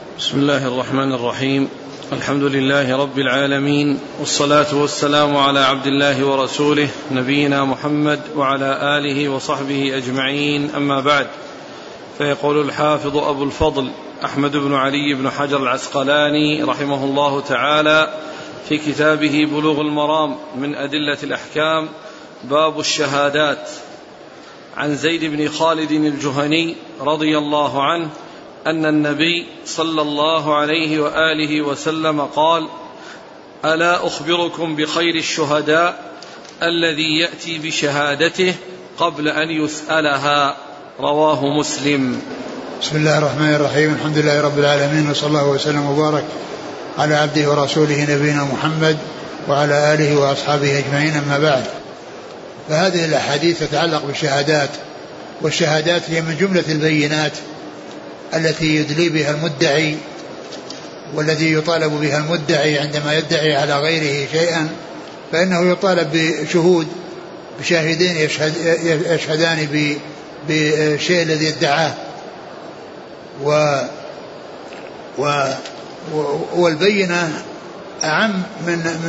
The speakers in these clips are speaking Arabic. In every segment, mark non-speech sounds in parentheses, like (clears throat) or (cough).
بسم الله الرحمن الرحيم. الحمد لله رب العالمين والصلاة والسلام على عبد الله ورسوله نبينا محمد وعلى آله وصحبه أجمعين. أما بعد فيقول الحافظ أبو الفضل أحمد بن علي بن حجر العسقلاني رحمه الله تعالى في كتابه بلوغ المرام من أدلة الأحكام باب الشهادات. عن زيد بن خالد الجهني رضي الله عنه أن النبي صلى الله عليه وآله وسلم قال ألا أخبركم بخير الشهداء الذي يأتي بشهادته قبل أن يسألها؟ رواه مسلم. بسم الله الرحمن الرحيم. الحمد لله رب العالمين وصلى الله وسلم وبارك على عبده ورسوله نبينا محمد وعلى آله وأصحابه أجمعين أما بعد. فهذه الأحاديث تتعلق بالشهادات والشهادات هي من جملة البينات التي يدلي بها المدعي والذي يطالب بها المدعي عندما يدعي على غيره شيئا فإنه يطالب بشهود بشاهدين يشهد يشهدان بالشيء الذي ادعاه. و و والبينة أعم من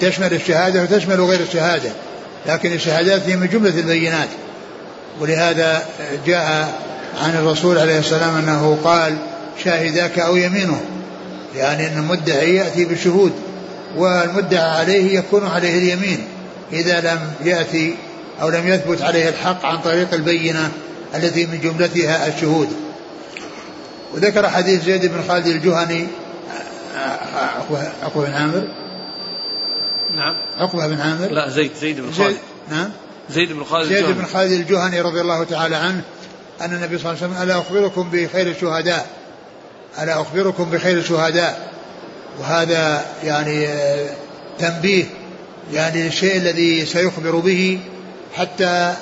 تشمل الشهادة وتشمل غير الشهادة لكن الشهادات هي من جملة البينات. ولهذا جاء عن الرسول عليه السلام أنه قال شاهداك أو يمينه يعني أن المدعي يأتي بالشهود والمدعى عليه يكون عليه اليمين إذا لم يأتي أو لم يثبت عليه الحق عن طريق البينة التي من جملتها الشهود. وذكر حديث زيد بن خالد الجهني عقبة بن عامر؟ نعم. عقبة بن عامر؟ لا زيد زيد بن خالد. نعم. زيد بن خالد زيد. بن خالد الجهني رضي الله تعالى عنه أن النبي صلى الله عليه وسلم ألا أخبركم بخير الشهداء؟ ألا أخبركم بخير الشهداء؟ وهذا يعني آه، تنبيه يعني للشيء الذي سيخبر به حتى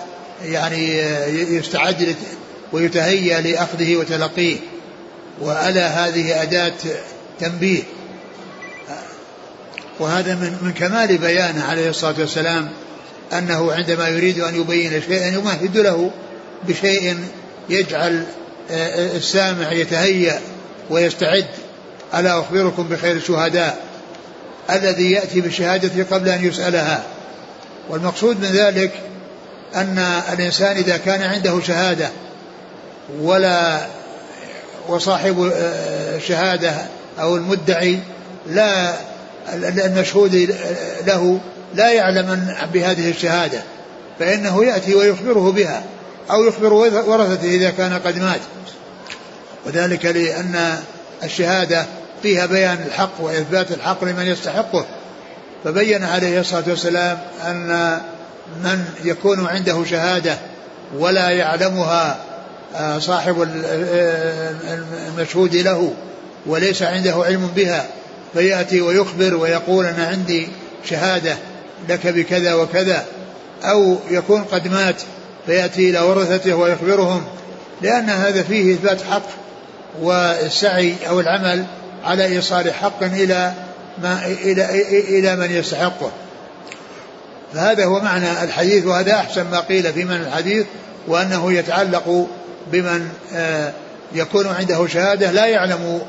يعني آه، يستعد ويتهيأ لأخذه وتلقيه. وألا هذه أداة تنبيه. وهذا من من كمال بيانه عليه الصلاة والسلام أنه عندما يريد أن يبين شيئا يمهد له بشيء يجعل السامع يتهيأ ويستعد. ألا أخبركم بخير الشهداء الذي يأتي بالشهادة قبل أن يسألها. والمقصود من ذلك أن الإنسان إذا كان عنده شهادة ولا وصاحب الشهادة أو المدعي لا المشهود له لا يعلم بهذه الشهادة فإنه يأتي ويخبره بها. أو يخبر ورثته إذا كان قد مات. وذلك لأن الشهادة فيها بيان الحق وإثبات الحق لمن يستحقه. فبين عليه الصلاة والسلام أن من يكون عنده شهادة ولا يعلمها آه، صاحب المشهود له وليس عنده علم بها فيأتي ويخبر ويقول أنا عندي شهادة لك بكذا وكذا أو يكون قد مات فيأتي إلى ورثته ويخبرهم لأن هذا فيه إثبات حق والسعي أو العمل على إيصال حق إلى ما إلى إلى من يستحقه. فهذا هو معنى الحديث وهذا أحسن ما قيل في من الحديث وأنه يتعلق بمن آه، يكون عنده شهادة لا يعلم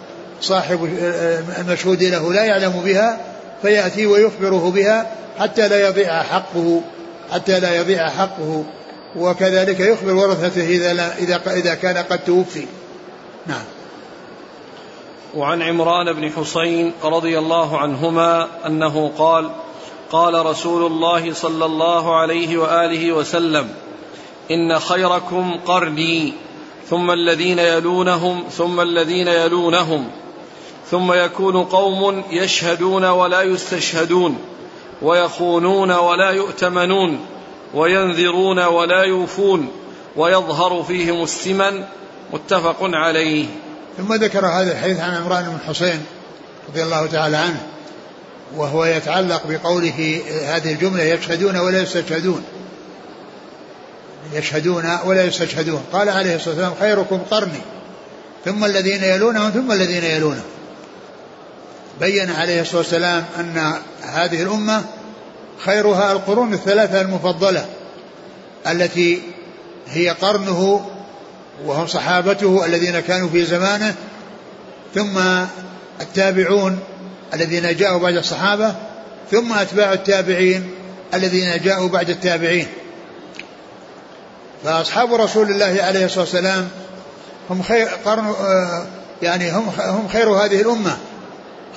صاحب آه، المشهود له لا يعلم بها فيأتي ويخبره بها حتى لا يضيع حقه حتى لا يضيع حقه. وكذلك يخبر ورثته إذا إذا إذا كان قد توفي. نعم. وعن عمران بن حسين رضي الله عنهما أنه قال قال رسول الله صلى الله عليه وآله وسلم إن خيركم قرني ثم الذين يلونهم ثم الذين يلونهم ثم يكون قوم يشهدون ولا يستشهدون ويخونون ولا يؤتمنون وينذرون ولا يوفون ويظهر فيهم السمن متفق عليه. ثم ذكر هذا الحديث عن عمران بن حسين رضي الله تعالى عنه وهو يتعلق بقوله هذه الجملة يشهدون ولا يستشهدون يشهدون ولا يستشهدون قال عليه الصلاة والسلام خيركم قرني ثم الذين يلونهم ثم الذين يلونهم. بين عليه الصلاة والسلام أن هذه الأمة خيرها القرون الثلاثة المفضلة التي هي قرنه وهم صحابته الذين كانوا في زمانه ثم التابعون الذين جاءوا بعد الصحابة ثم أتباع التابعين الذين جاءوا بعد التابعين. فأصحاب رسول الله عليه الصلاة والسلام هم خير قرن آه، يعني هم هم خير هذه الأمة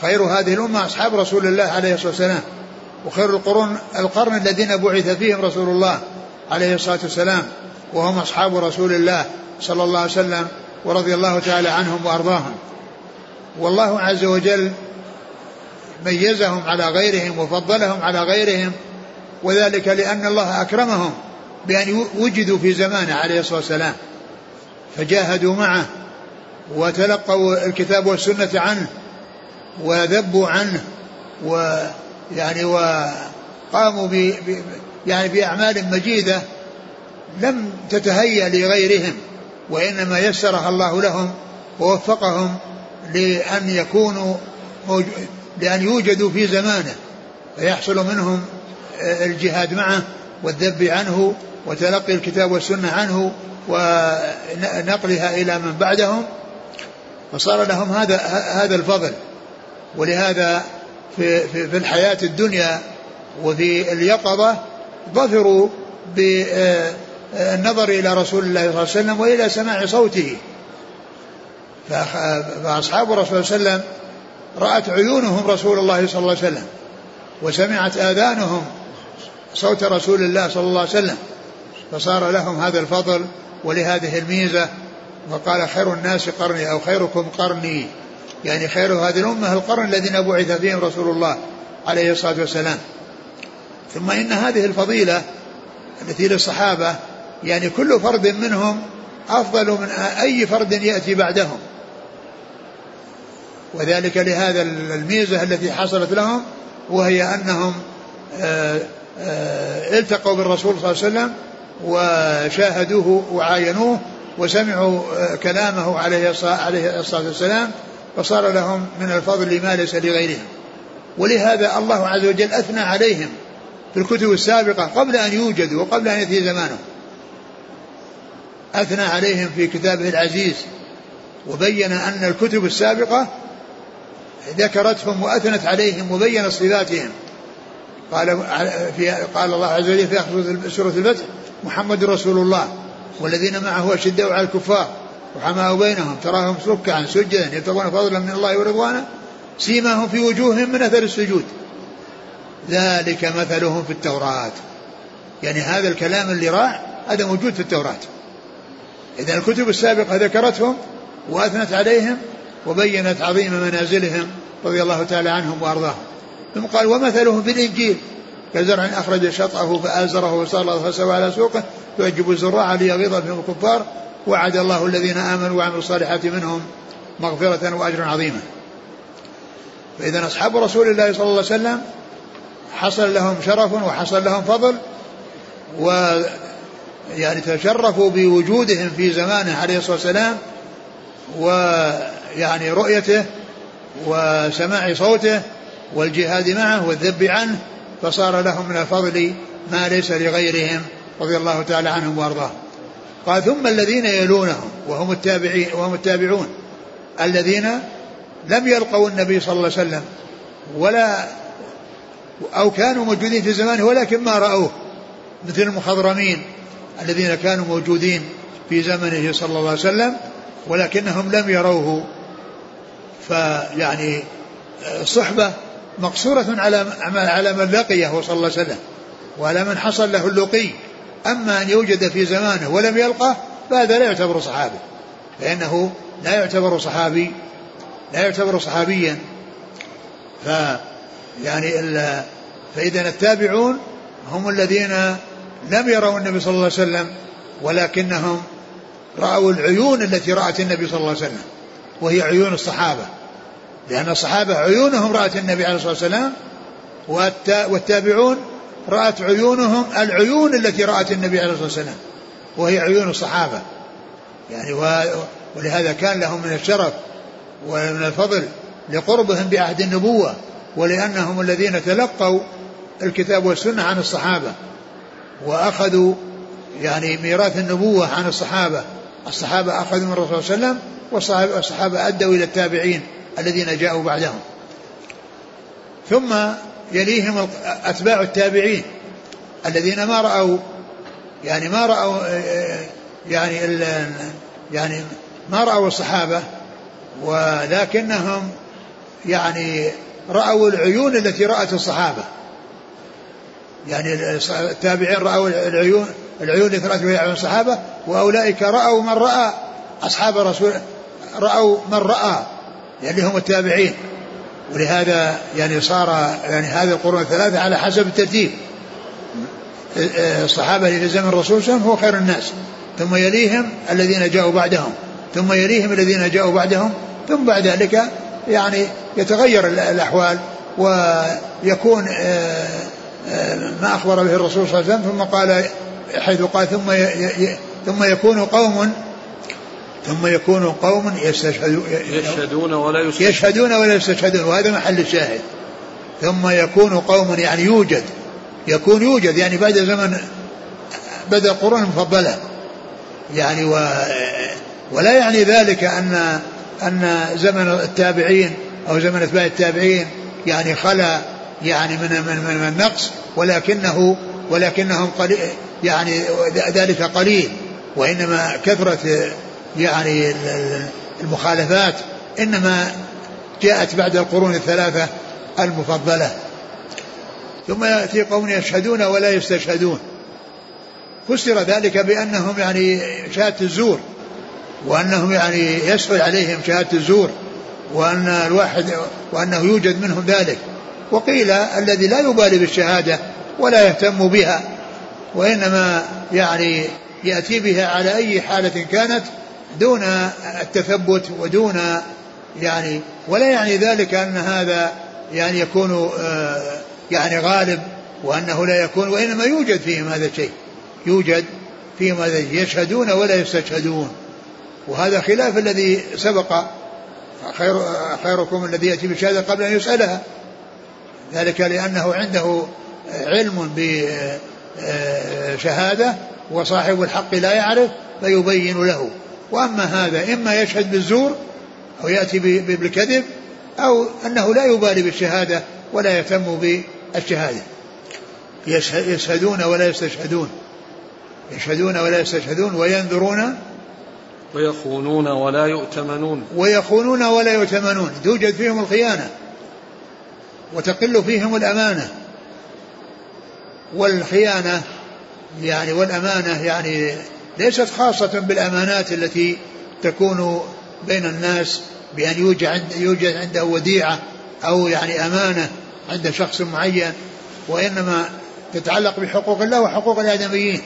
خير هذه الأمة أصحاب رسول الله عليه الصلاة والسلام. وخير القرون القرن الذين بعث فيهم رسول الله عليه الصلاة والسلام وهم أصحاب رسول الله صلى الله عليه وسلم ورضي الله تعالى عنهم وأرضاهم. والله عز وجل ميزهم على غيرهم وفضلهم على غيرهم وذلك لأن الله أكرمهم بأن وجدوا في زمانه عليه الصلاة والسلام فجاهدوا معه وتلقوا الكتاب والسنة عنه وذبوا عنه ويعني وقاموا ب يعني بأعمال مجيدة لم تتهيأ لغيرهم وإنما يسرها الله لهم ووفقهم لأن يكونوا لأن يوجدوا في زمانه فيحصل منهم الجهاد معه والذب عنه وتلقي الكتاب والسنة عنه ونقلها إلى من بعدهم فصار لهم هذا هذا الفضل ولهذا في, في, في الحياة الدنيا وفي اليقظة ظفروا بالنظر إلى رسول الله صلى الله عليه وسلم وإلى سماع صوته. فأصحاب الرسول صلى الله عليه وسلم رأت عيونهم رسول الله صلى الله عليه وسلم وسمعت آذانهم صوت رسول الله صلى الله عليه وسلم. فصار لهم هذا الفضل ولهذه الميزة وقال خير الناس قرني أو خيركم قرني. يعني خير هذه الأمة القرن الذين بعث فيهم رسول الله عليه الصلاة والسلام. ثم إن هذه الفضيلة التي للصحابة يعني كل فرد منهم أفضل من أي فرد يأتي بعدهم. وذلك لهذا الميزة التي حصلت لهم وهي أنهم آه، آه، التقوا بالرسول صلى الله عليه وسلم وشاهدوه وعاينوه وسمعوا آه، كلامه عليه الصلاة والسلام فصار لهم من الفضل ما ليس لغيرهم. ولهذا الله عز وجل أثنى عليهم في الكتب السابقة قبل أن يوجدوا وقبل أن يأتي زمانهم. أثنى عليهم في كتابه العزيز وبين أن الكتب السابقة ذكرتهم وأثنت عليهم وبين صفاتهم. قال في قال الله عز وجل في سورة الفتح محمد رسول الله والذين معه أشداء على الكفار وحماه بينهم تراهم ركعا سجدا يبتغون فضلا من الله ورضوانه سيماهم في وجوههم من أثر السجود. ذلك مثلهم في التوراة. يعني هذا الكلام اللي راح هذا موجود في التوراة. إذا الكتب السابقة ذكرتهم وأثنت عليهم وبينت عظيم منازلهم رضي الله تعالى عنهم وأرضاهم. ثم قال ومثلهم في الإنجيل كزرع أخرج شطأه فآزره وصار فسوى على سوقه يعجب الزراع ليغيظ بهم الكفار وعد الله الذين آمنوا وعملوا الصالحات منهم مغفرة وأجرا عظيما. فإذا أصحاب رسول الله صلى الله عليه وسلم حصل لهم شرف وحصل لهم فضل و يعني تشرفوا بوجودهم في زمانه عليه الصلاة والسلام ويعني رؤيته وسماع صوته والجهاد معه والذب عنه فصار لهم من الفضل ما ليس لغيرهم رضي الله تعالى عنهم وأرضاهم. قال ثم الذين يلونهم وهم التابعين وهم التابعون الذين لم يلقوا النبي صلى الله عليه وسلم ولا أو كانوا موجودين في زمانه ولكن ما رأوه مثل المخضرمين الذين كانوا موجودين في زمنه صلى الله عليه وسلم ولكنهم لم يروه. فيعني الصحبة مقصورة على على من لقيه صلى الله عليه وسلم وعلى من حصل له اللقي. أما أن يوجد في زمانه ولم يلقه فهذا لا يعتبر صحابي. فإنه لا يعتبر صحابي لا يعتبر صحابيا. ف يعني فإذا التابعون هم الذين لم يروا النبي صلى الله عليه وسلم ولكنهم رأوا العيون التي رأت النبي صلى الله عليه وسلم وهي عيون الصحابة. لأن الصحابة عيونهم رأت النبي عليه الصلاة والسلام والتابعون رأت عيونهم العيون التي رأت النبي عليه الصلاة والسلام وهي عيون الصحابة. يعني ولهذا كان لهم من الشرف ومن الفضل لقربهم بعهد النبوة ولأنهم الذين تلقوا الكتاب والسنة عن الصحابة وأخذوا يعني ميراث النبوة عن الصحابة. الصحابة أخذوا من الرسول صلى الله عليه وسلم والصحابة أدوا إلى التابعين الذين جاءوا بعدهم. ثم يليهم أتباع التابعين الذين ما رأوا يعني ما رأوا يعني يعني ما رأوا الصحابة ولكنهم يعني رأوا العيون التي رأت الصحابة. يعني التابعين رأوا العيون العيون التي رأت بها الصحابة وأولئك رأوا من رأى أصحاب رسول رأوا من رأى يعني هم التابعين. ولهذا يعني صار يعني هذه القرون الثلاثة على حسب الترتيب. الصحابة اللي في زمن الرسول صلى الله عليه وسلم هو خير الناس. ثم يليهم الذين جاءوا بعدهم. ثم يليهم الذين جاءوا بعدهم. ثم بعد ذلك يعني يتغير الأحوال ويكون آه، آه، ما أخبر به الرسول صلى الله عليه وسلم. ثم قال حيث قال ثم ثم يكون قوم ثم يكون قوم يستشهدون يشهدون ولا يستشهدون. يشهدون ولا يستشهدون وهذا محل الشاهد. ثم يكون قوم يعني يوجد يكون يوجد يعني بعد زمن بدأ القرون المفضلة يعني و ولا يعني ذلك أن أن زمن التابعين أو زمن أتباع التابعين يعني خلا يعني من من من, من النقص ولكنه ولكنهم قليل يعني ذلك قليل وإنما كثرة يعني المخالفات إنما جاءت بعد القرون الثلاثة المفضلة. ثم يأتي قوم يشهدون ولا يستشهدون. فسر ذلك بأنهم يعني شهادة الزور وأنهم يعني يسهل عليهم شهادة الزور وأن الواحد وأنه يوجد منهم ذلك. وقيل الذي لا يبالي بالشهادة ولا يهتم بها وإنما يعني يأتي بها على أي حالة كانت دون التثبت ودون يعني ولا يعني ذلك أن هذا يعني يكون آه، يعني غالب وأنه لا يكون وإنما يوجد فيهم هذا الشيء. يوجد فيهم هذا يشهدون ولا يستشهدون. وهذا خلاف الذي سبق خير خيركم الذي يأتي بالشهادة قبل أن يسألها. ذلك لأنه عنده علم بشهادة وصاحب الحق لا يعرف فيبين له. وأما هذا إما يشهد بالزور أو يأتي بالكذب أو أنه لا يبالي بالشهادة ولا يهتم بالشهادة. يشهدون ولا يستشهدون. يشهدون ولا يستشهدون وينذرون ويخونون ولا يؤتمنون. ويخونون ولا يؤتمنون. توجد فيهم الخيانة وتقل فيهم الأمانة. والخيانة يعني والأمانة يعني ليست خاصة بالأمانات التي تكون بين الناس بأن يوجد, يوجد عنده وديعة أو يعني أمانة عند شخص معين وإنما تتعلق بحقوق الله وحقوق الآدميين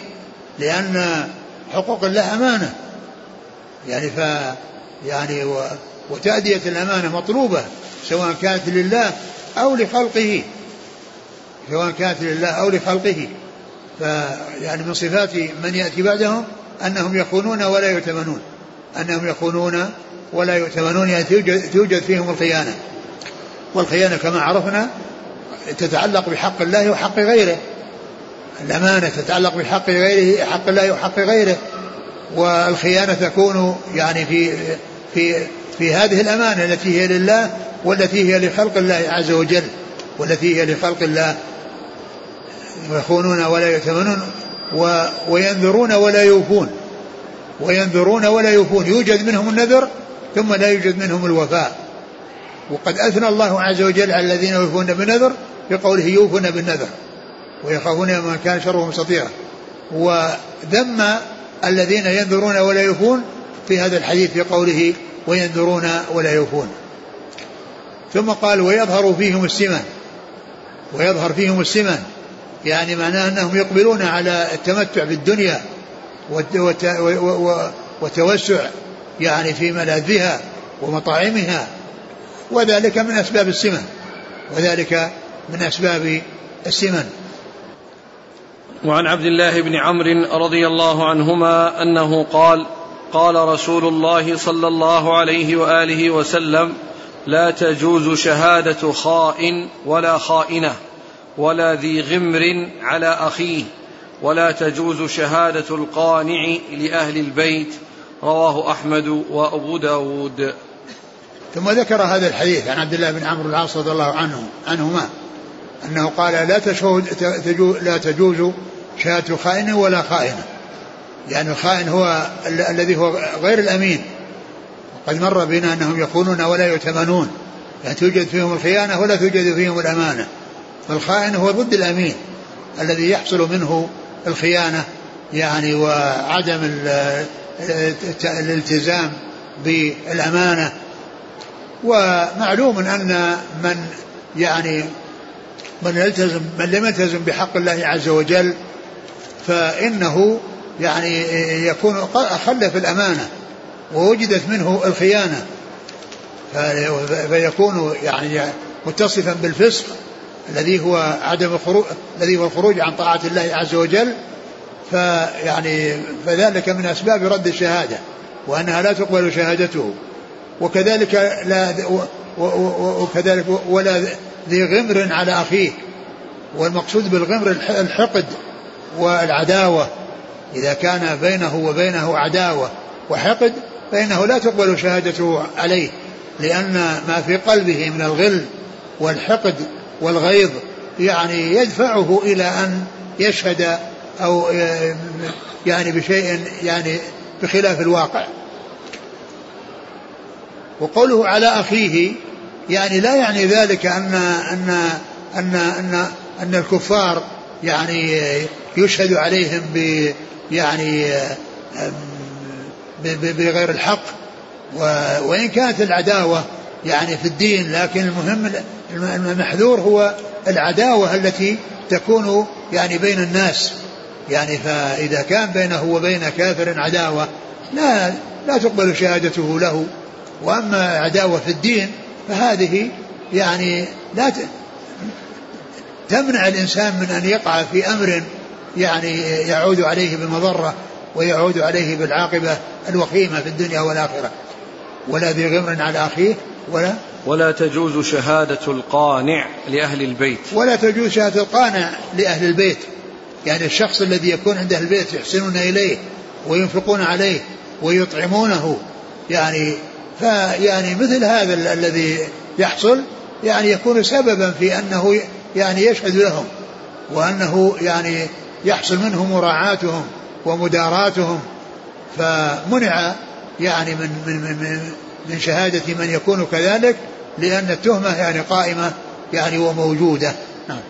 لأن حقوق الله أمانة. يعني ف يعني و وتأدية الأمانة مطلوبة سواء كانت لله أو لخلقه. سواء كانت لله أو لخلقه. فيعني من صفات من يأتي بعدهم؟ أنهم يخونون ولا يؤتمنون. أنهم يخونون ولا يؤتمنون يعني توجد فيهم الخيانة. والخيانة كما عرفنا تتعلق بحق الله وحق غيره. الأمانة تتعلق بحق غيره حق الله وحق غيره. والخيانة تكون يعني في في في هذه الأمانة التي هي لله والتي هي لخلق الله عز وجل والتي هي لخلق الله. ويخونون ولا يؤتمنون. وينذرون ولا يوفون. وينذرون ولا يوفون. يوجد منهم النذر ثم لا يوجد منهم الوفاء. وقد أثنى الله عز وجل على الذين يوفون بالنذر بقوله يوفون بالنذر ويخافون ما كان شره مستطيرا. وذم الذين ينذرون ولا يوفون في هذا الحديث في قوله وينذرون ولا يوفون. ثم قال ويظهر فيهم السمن ويظهر فيهم السمن يعني معناه أنهم يقبلون على التمتع بالدنيا والتوسع يعني في ملاذها ومطاعمها. وذلك من أسباب السمن وذلك من أسباب السمن. وعن عبد الله بن عمرو رضي الله عنهما أنه قال قال رسول الله صلى الله عليه وآله وسلم لا تجوز شهادة خائن ولا خائنة. ولا ذي غمر على أخيه ولا تجوز شهادة القانع لأهل البيت. رواه أحمد وأبو داود. ثم ذكر هذا الحديث عن عبد الله بن عمرو العاص رضي الله عنه عنهما أنه قال لا تشهد لا تجوز شهادة خائن ولا خائنة يعني الخائن هو الذي هو غير الأمين. قد مر بنا أنهم يخونون ولا يؤتمنون يعني توجد فيهم الخيانة ولا توجد فيهم الأمانة. فالخائن هو ضد الأمين الذي يحصل منه الخيانة يعني وعدم الالتزام بالأمانة. ومعلوم أن من يعني من يلتزم من لم يلتزم بحق الله عز وجل فإنه يعني يكون خلف الأمانة ووجدت منه الخيانة. فيكون يعني متصفا بالفسق الذي هو عدم الخروج الذي هو الخروج عن طاعة الله عز وجل فيعني فذلك من أسباب رد الشهادة وأنها لا تقبل شهادته. وكذلك لا وكذلك ولا ذي غمر على أخيه والمقصود بالغمر الحقد والعداوة. إذا كان بينه وبينه عداوة وحقد فإنه لا تقبل شهادته عليه لأن ما في قلبه من الغل والحقد والغيظ يعني يدفعه إلى أن يشهد أو يعني بشيء يعني بخلاف الواقع. وقوله على أخيه يعني لا يعني ذلك أن أن أن أن أن الكفار يعني يشهد عليهم ب يعني بغير الحق. وإن كانت العداوة يعني في الدين لكن المهم المحذور هو العداوة التي تكون يعني بين الناس. يعني فإذا كان بينه وبين كافر عداوة لا لا تقبل شهادته له. وأما عداوة في الدين فهذه يعني لا تمنع الإنسان من أن يقع في أمر يعني يعود عليه بالمضرة ويعود عليه بالعاقبة الوخيمة في الدنيا والآخرة. ولا ذي غمر على أخيه ولا؟ ولا تجوز شهادة القانع لأهل البيت. ولا تجوز شهادة القانع لأهل البيت. يعني الشخص الذي يكون عند أهل البيت يحسنون إليه وينفقون عليه ويطعمونه. يعني فيعني مثل هذا الذي يحصل يعني يكون سببا في أنه يعني يشهد لهم وأنه يعني يحصل منه مراعاتهم ومداراتهم. فمنع يعني من من من من شهادة من يكون كذلك لأن التهمة يعني قائمة يعني وموجودة. نعم.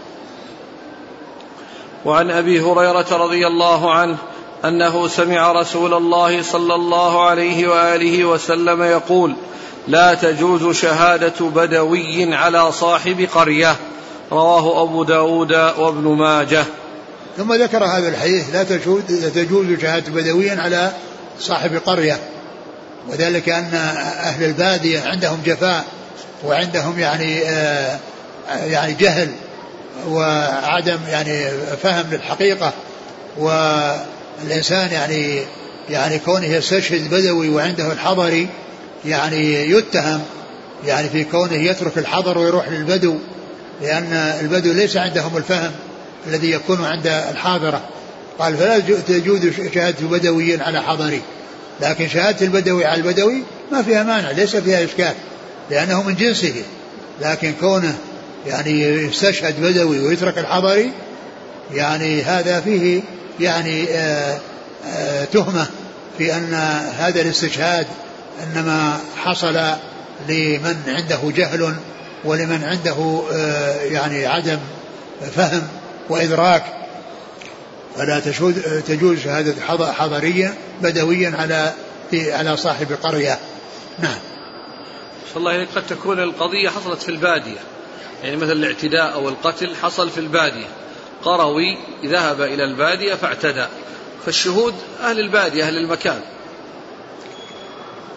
وعن أبي هريرة رضي الله عنه أنه سمع رسول الله صلى الله عليه وآله وسلم يقول لا تجوز شهادة بدوي على صاحب قرية. رواه أبو داود وابن ماجه. ثم ذكر هذا الحديث لا تجوز, لا تجوز شهادة بدوي على صاحب قرية. وذلك أن أهل البادية عندهم جفاء وعندهم يعني آه يعني جهل وعدم يعني فهم للحقيقة والإنسان يعني يعني كونه يستشهد بدوي وعنده الحضري يعني يتهم يعني في كونه يترك الحضر ويروح للبدو لأن البدو ليس عندهم الفهم الذي يكون عند الحاضرة. قال فلا تجوز شهادة بدوي على حضري. لكن شهادة البدوي على البدوي ما فيها مانع ليس فيها إشكال لأنه من جنسه. لكن كونه يعني يستشهد بدوي ويترك الحضري يعني هذا فيه يعني آآ آآ تهمة في أن هذا الاستشهاد إنما حصل لمن عنده جهل ولمن عنده يعني عدم فهم وإدراك فلا تجوز شهادة حضرية بدويا على على صاحب قرية. نعم. الله عليه قد تكون القضية حصلت في البادية. يعني مثل الاعتداء أو القتل حصل في البادية. قروي ذهب إلى البادية فاعتدى. فالشهود أهل البادية أهل المكان.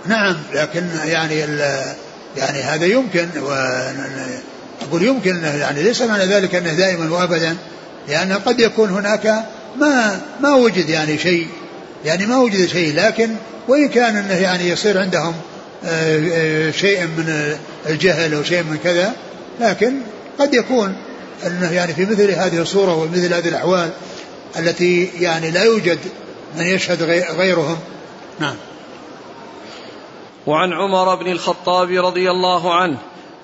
نعم لكن يعني يعني هذا يمكن أقول يمكن يعني ليس معنى ذلك أنه دائما وأبدا لأن قد يكون هناك ما ما وجد يعني شيء يعني ما وجد شيء لكن وإن كان أنه يعني يصير عندهم آه، آه، شيء من الجهل أو شيء من كذا لكن قد يكون أنه يعني في مثل هذه الصورة ومثل هذه الأحوال التي يعني لا يوجد من يشهد غيرهم. نعم. وعن عمر بن الخطاب رضي الله عنه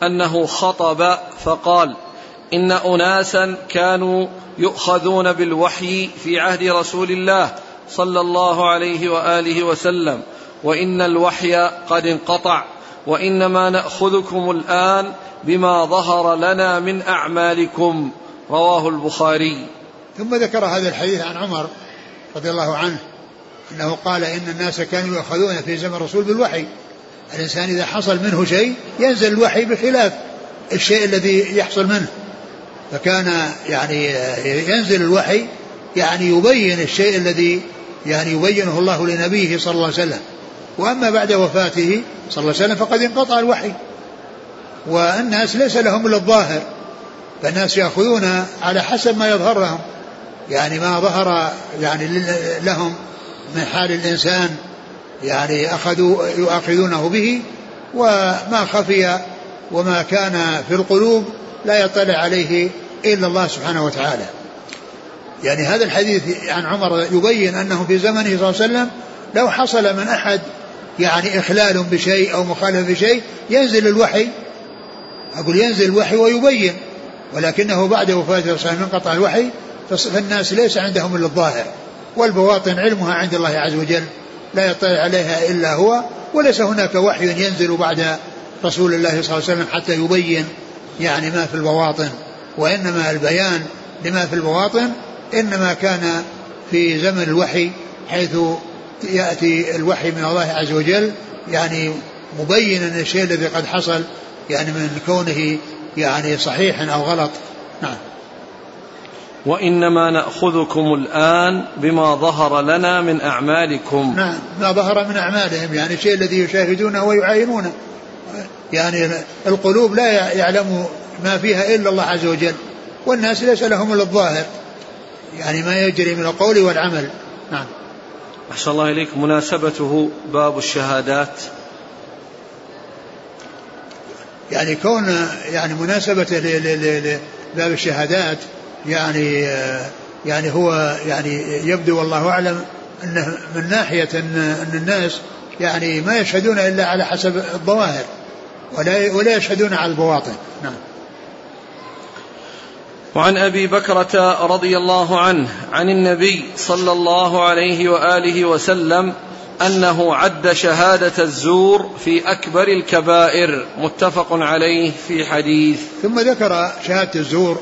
أنه خطب فقال إن أناسا كانوا يؤخذون بالوحي في عهد رسول الله صلى الله عليه وآله وسلم وإن الوحي قد انقطع وإنما نأخذكم الآن بما ظهر لنا من أعمالكم. رواه البخاري. ثم ذكر هذا الحديث عن عمر رضي الله عنه أنه قال إن الناس كانوا يؤخذون في زمن الرسول بالوحي. الإنسان إذا حصل منه شيء ينزل الوحي بخلاف الشيء الذي يحصل منه. فكان يعني ينزل الوحي يعني يبين الشيء الذي يعني يبينه الله لنبيه صلى الله عليه وسلم. وأما بعد وفاته صلى الله عليه وسلم فقد انقطع الوحي. والناس ليس لهم إلا الظاهر. فالناس يأخذون على حسب ما يظهر لهم يعني ما ظهر يعني لهم من حال الإنسان يعني أخذوا يؤاخذونه به وما خفي وما كان في القلوب لا يطلع عليه إلا الله سبحانه وتعالى. يعني هذا الحديث عن عمر يبين أنه في زمنه صلى الله عليه وسلم لو حصل من أحد يعني إخلال بشيء أو مخالفة بشيء ينزل الوحي أقول ينزل الوحي ويبين ولكنه بعد وفاة الرسول صلى الله عليه وسلم انقطع الوحي فالناس ليس عندهم إلا الظاهر والبواطن علمها عند الله عز وجل لا يطلع عليها إلا هو وليس هناك وحي ينزل بعد رسول الله صلى الله عليه وسلم حتى يبين يعني ما في البواطن وإنما البيان لما في البواطن إنما كان في زمن الوحي حيث يأتي الوحي من الله عز وجل يعني مبينا الشيء الذي قد حصل يعني من كونه يعني صحيح أو غلط. نعم. وإنما نأخذكم الآن بما ظهر لنا من أعمالكم. نعم. ما ظهر من أعمالهم يعني الشيء الذي يشاهدونه ويعاينونه. يعني القلوب لا يعلم ما فيها إلا الله عز وجل والناس ليس لهم إلا الظاهر. يعني ما يجري من القول والعمل. نعم. أحسن الله إليك. مناسبته باب الشهادات. يعني كون يعني مناسبته لباب الشهادات يعني يعني هو يعني يبدو والله أعلم أنه من ناحية أن, أن الناس يعني ما يشهدون إلا على حسب الظواهر. ولا ولا يشهدون على البواطن. نعم. وعن أبي بكرة رضي الله عنه عن النبي صلى الله عليه وآله وسلم أنه عد شهادة الزور في أكبر الكبائر متفق عليه في حديث. ثم ذكر شهادة الزور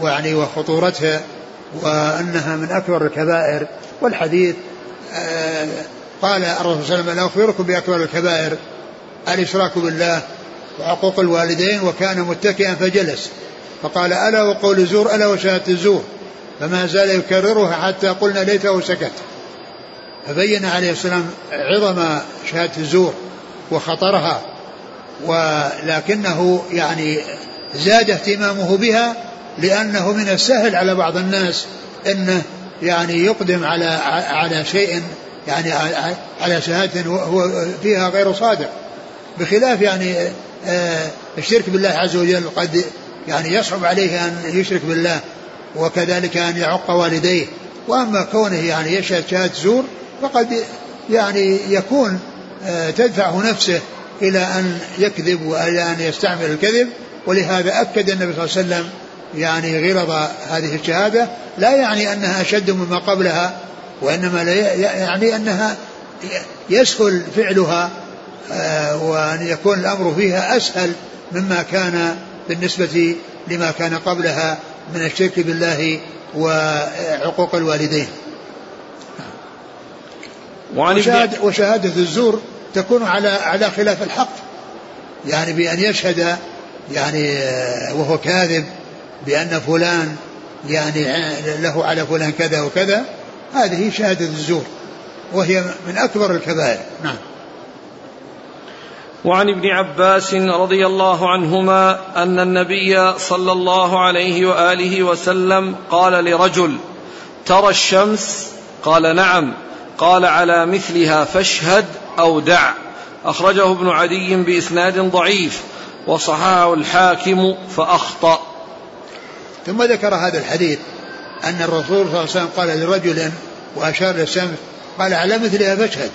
ويعني وخطورتها وأنها من أكبر الكبائر والحديث آه قال الرسول صلى الله عليه وسلم لا أخبركم بأكبر الكبائر الإشراك بالله وعقوق الوالدين وكان متكئا فجلس. فقال ألا وقول الزور ألا وشهادة الزور. فما زال يكررها حتى قلنا ليته سكت. فبين عليه السلام عظم شهادة الزور وخطرها ولكنه يعني زاد اهتمامه بها لأنه من السهل على بعض الناس أنه يعني يقدم على على شيء يعني على شهادة هو فيها غير صادق بخلاف يعني الشرك بالله عز وجل قد يعني يصعب عليه أن يشرك بالله وكذلك أن يعق والديه. وأما كونه يعني يشهد شهادة زور فقد يعني يكون آه، تدفعه نفسه إلى أن يكذب وإلى أن يستعمل الكذب. ولهذا أكد النبي صلى الله عليه وسلم يعني غلظ هذه الشهادة لا يعني أنها أشد مما قبلها وإنما يعني أنها يسهل فعلها آه، وأن يكون الأمر فيها أسهل مما كان بالنسبة لما كان قبلها من الشرك بالله وعقوق الوالدين. وشهادة, وشهادة الزور تكون على على خلاف الحق. يعني بأن يشهد يعني آه، وهو كاذب بأن فلان يعني له على فلان كذا وكذا هذه شهادة الزور وهي من أكبر الكبائر. نعم. وعن ابن عباس رضي الله عنهما أن النبي صلى الله عليه وآله وسلم قال لرجل ترى الشمس؟ قال نعم. قال على مثلها فاشهد أو دع. أخرجه ابن عدي بإسناد ضعيف وصححه الحاكم فأخطأ. ثم ذكر هذا الحديث أن الرسول صلى الله عليه وسلم قال لرجل وأشار للشمس قال على مثلها فاشهد.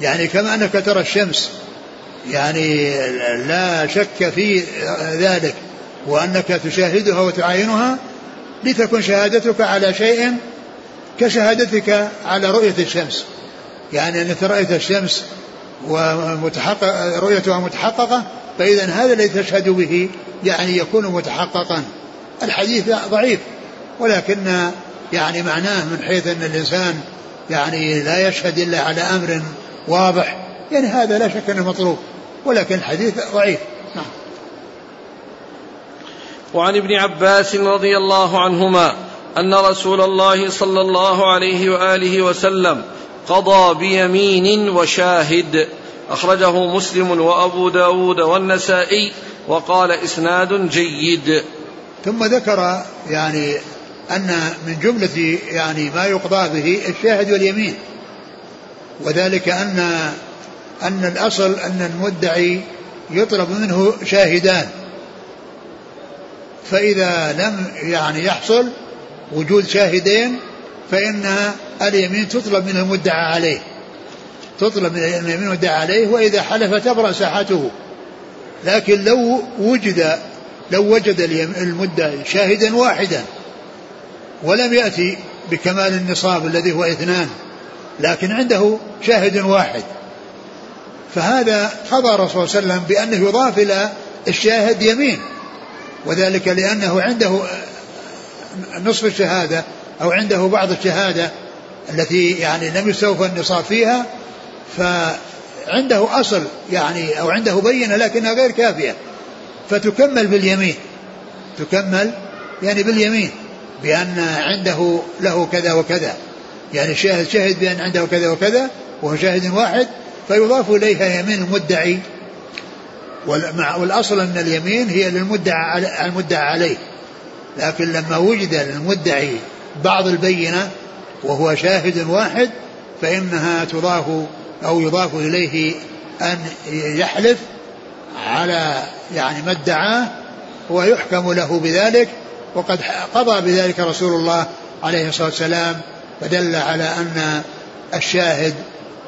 يعني كما أنك ترى الشمس يعني لا شك في ذلك وأنك تشاهدها وتعاينها لتكن شهادتك على شيء كشهادتك على رؤية الشمس. يعني أنك رأيت الشمس ومتحقق رؤيتها متحققة فإذا هذا الذي تشهد به يعني يكون متحققا. الحديث ضعيف ولكن يعني معناه من حيث أن الإنسان يعني لا يشهد إلا على أمر واضح. يعني هذا لا شك أنه مطلوب. ولكن الحديث ضعيف. نعم. وعن ابن عباس رضي الله عنهما أن رسول الله صلى الله عليه وآله وسلم قضى بيمين وشاهد. أخرجه مسلم وأبو داود والنسائي وقال إسناد جيد. ثم ذكر يعني أن من جملة يعني ما يقضى به الشاهد واليمين. وذلك أن أن الأصل أن المدعي يطلب منه شاهدان. فإذا لم يعني يحصل وجود شاهدين فإن اليمين تطلب من المدعى عليه. تطلب من اليمين المدعى عليه وإذا حلف تبرأ ساحته. لكن لو وجد لو وجد المدعي شاهدا واحدا ولم يأتي بكمال النصاب الذي هو اثنان لكن عنده شاهد واحد. فهذا قضى الرسول صلى الله عليه وسلم بأنه يضاف إلى الشاهد يمين. وذلك لأنه عنده نصف الشهادة أو عنده بعض الشهادة التي يعني لم يستوفى النصاب فيها فعنده أصل يعني أو عنده بينة لكنها غير كافية. فتكمل باليمين. تكمل يعني باليمين بأن عنده له كذا وكذا. يعني الشاهد شهد بأن عنده كذا وكذا وهو شاهد واحد فيضاف إليها يمين المدعي والأصل أن اليمين هي للمدعى المدعى عليه. لكن لما وجد للمدعي بعض البينة وهو شاهد واحد فإنها تضاف أو يضاف إليه أن يحلف على يعني ما ادعاه ويحكم له بذلك. وقد قضى بذلك رسول الله عليه الصلاة والسلام فدل على أن الشاهد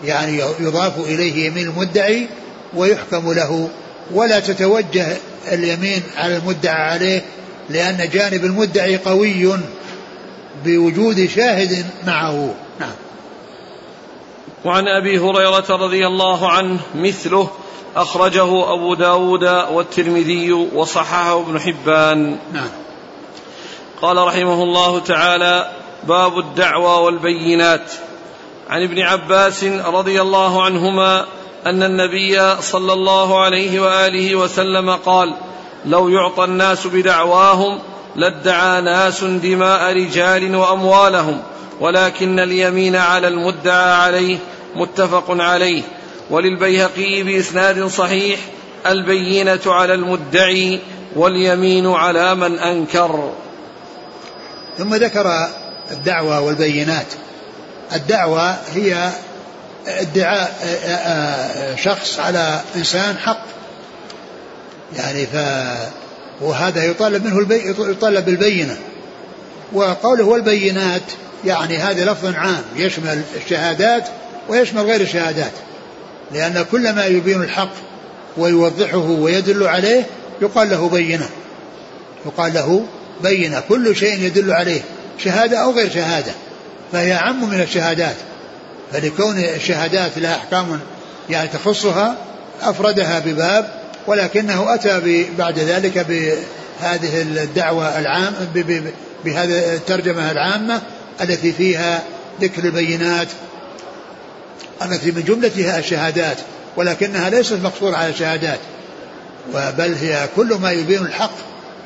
يعني يضاف إليه يمين المدعي ويحكم له ولا تتوجه اليمين على المدعى عليه لأن جانب المدعي قوي بوجود شاهد معه. نعم. وعن أبي هريرة رضي الله عنه مثله أخرجه أبو داود والترمذي وصححه ابن حبان. نعم. قال رحمه الله تعالى باب الدعوى والبينات. عن ابن عباس رضي الله عنهما أن النبي صلى الله عليه وآله وسلم قال لو يعطى الناس بدعواهم لادعى ناس دماء رجال وأموالهم ولكن اليمين على المدعى عليه متفق عليه وللبيهقي بإسناد صحيح البينة على المدعي واليمين على من أنكر. ثم ذكر الدعوة والبينات. الدعوة هي ادعاء شخص على إنسان حق. يعني ف وهذا يطالب منه البي... يطالب بالبينة. وقوله والبينات يعني هذا لفظ عام يشمل الشهادات ويشمل غير الشهادات. لأن كل ما يبين الحق ويوضحه ويدل عليه يقال له بينة. يقال له بينة كل شيء يدل عليه شهادة أو غير شهادة. فهي أعم من الشهادات. فلكون الشهادات لها أحكام يعني تخصها أفردها بباب ولكنه أتى بعد ذلك بهذه الدعوة العام بهذه الترجمة العامة التي فيها ذكر البينات. التي من جملتها الشهادات ولكنها ليست مقصورة على الشهادات بل هي كل ما يبين الحق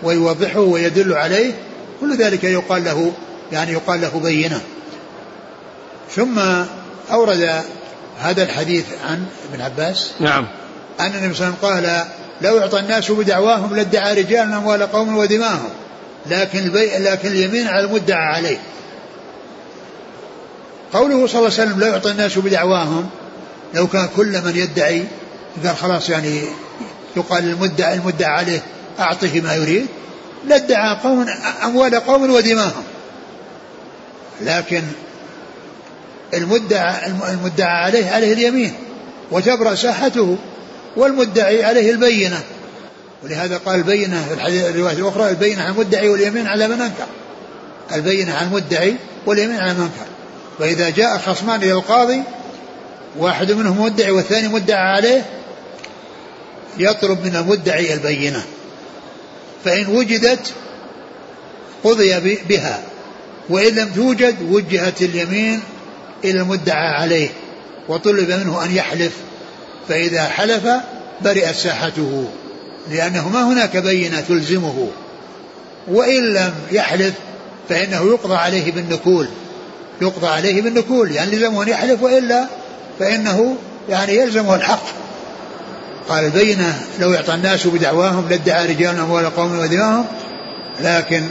ويوضحه ويدل عليه كل ذلك يقال له يعني يقال له بينة. ثم أورد هذا الحديث عن ابن عباس. نعم. أن النبي صلى الله عليه وسلم قال لو أعطى الناس بدعواهم لادعى رجال أموال قوم ودماءهم لكن البي... لكن اليمين على المدعى عليه. قوله صلى الله عليه وسلم لا يعطى الناس بدعواهم لو كان كل من يدعي قال خلاص يعني يقال المدعى المدعى عليه أعطه ما يريد لادعى قوم أموال قوم ودماهم. لكن المدعى المدعى عليه عليه اليمين وتبرأ ساحته والمدعي عليه البينة. ولهذا قال البينة في الرواية الأخرى البينة على المدعي واليمين على من أنكر. البينة على المدعي واليمين على من أنكر. فإذا جاء خصمان إلى القاضي واحد منهم مدعي والثاني مدعى عليه يطلب من المدعي البينة. فإن وجدت قضي بها وإن لم توجد وجهت اليمين إلى المدعى عليه وطلب منه أن يحلف فإذا حلف برئت ساحته لأنه ما هناك بينة تلزمه. وإن لم يحلف فإنه يقضى عليه بالنكول يقضى عليه بالنكول يعني لزمه أن يحلف وإلا فإنه يعني يلزمه الحق. قال البينة لو يعطى الناس بدعواهم لادعى رجال أموال قوم ودماءهم لكن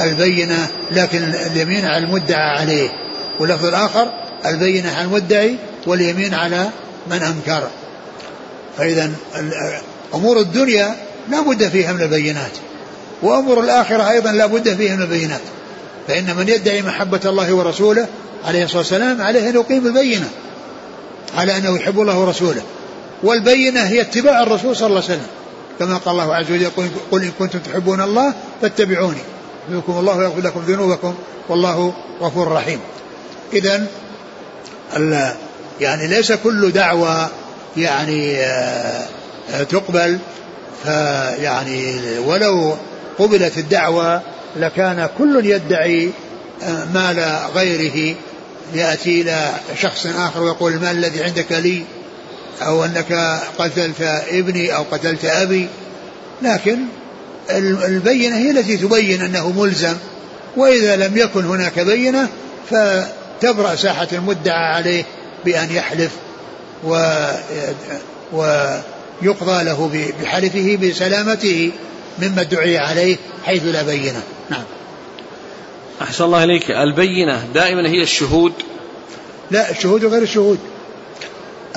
البينة لكن اليمين على المدعى عليه. واللفظ الآخر البينة على المدعي واليمين على من أنكر. فإذا أمور الدنيا لا بد فيها من البينات وأمور الآخرة أيضا لا بد فيها من البينات. فإن من يدعي محبة الله ورسوله عليه الصلاة والسلام عليه أن يقيم البينة على أنه يحب الله ورسوله. والبينة هي اتباع الرسول صلى الله عليه وسلم. كما قال الله عز وجل قل إن كنتم تحبون الله فاتبعوني. يحبكم الله ويغفر لكم ذنوبكم والله غفور رحيم. إذا يعني ليس كل دعوة يعني آه، تقبل. فيعني ولو قبلت الدعوة لكان كل يدعي آه، مال غيره يأتي إلى شخص آخر ويقول المال الذي عندك لي؟ أو أنك قتلت ابني أو قتلت أبي. لكن البينة هي التي تبين أنه ملزم. وإذا لم يكن هناك بينة فتبرأ ساحة المدعى عليه بأن يحلف و ويقضى له بحلفه بسلامته مما ادعي عليه حيث لا بينة. نعم. أحسن الله إليك. البينة دائما هي الشهود. لا الشهود غير الشهود.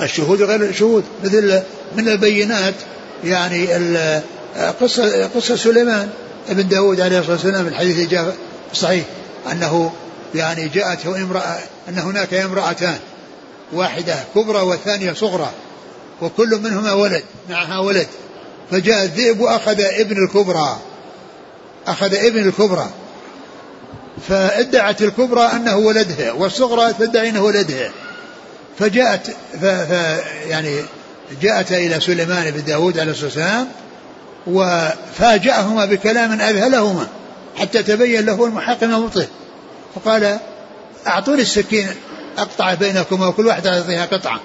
الشهود غير الشهود. مثل من البينات يعني قصة قصة سليمان ابن داود عليه الصلاة والسلام الحديث جاء صحيح أنه يعني جاءته امرأة أن هناك امرأتان واحدة كبرى والثانية صغرى وكل منهما ولد معها ولد. فجاء الذئب وأخذ ابن الكبرى أخذ ابن الكبرى. فادعت الكبرى أنه ولدها والصغرى تدعي أنه ولدها فجاءت ف ف يعني جاءت إلى سليمان بن داود عليه الصلاة والسلام وفاجأهما بكلام أذهلهما حتى تبين له المحق من المبطل. فقال أعطوني السكين أقطع بينكما وكل واحد يعطيها قطعة.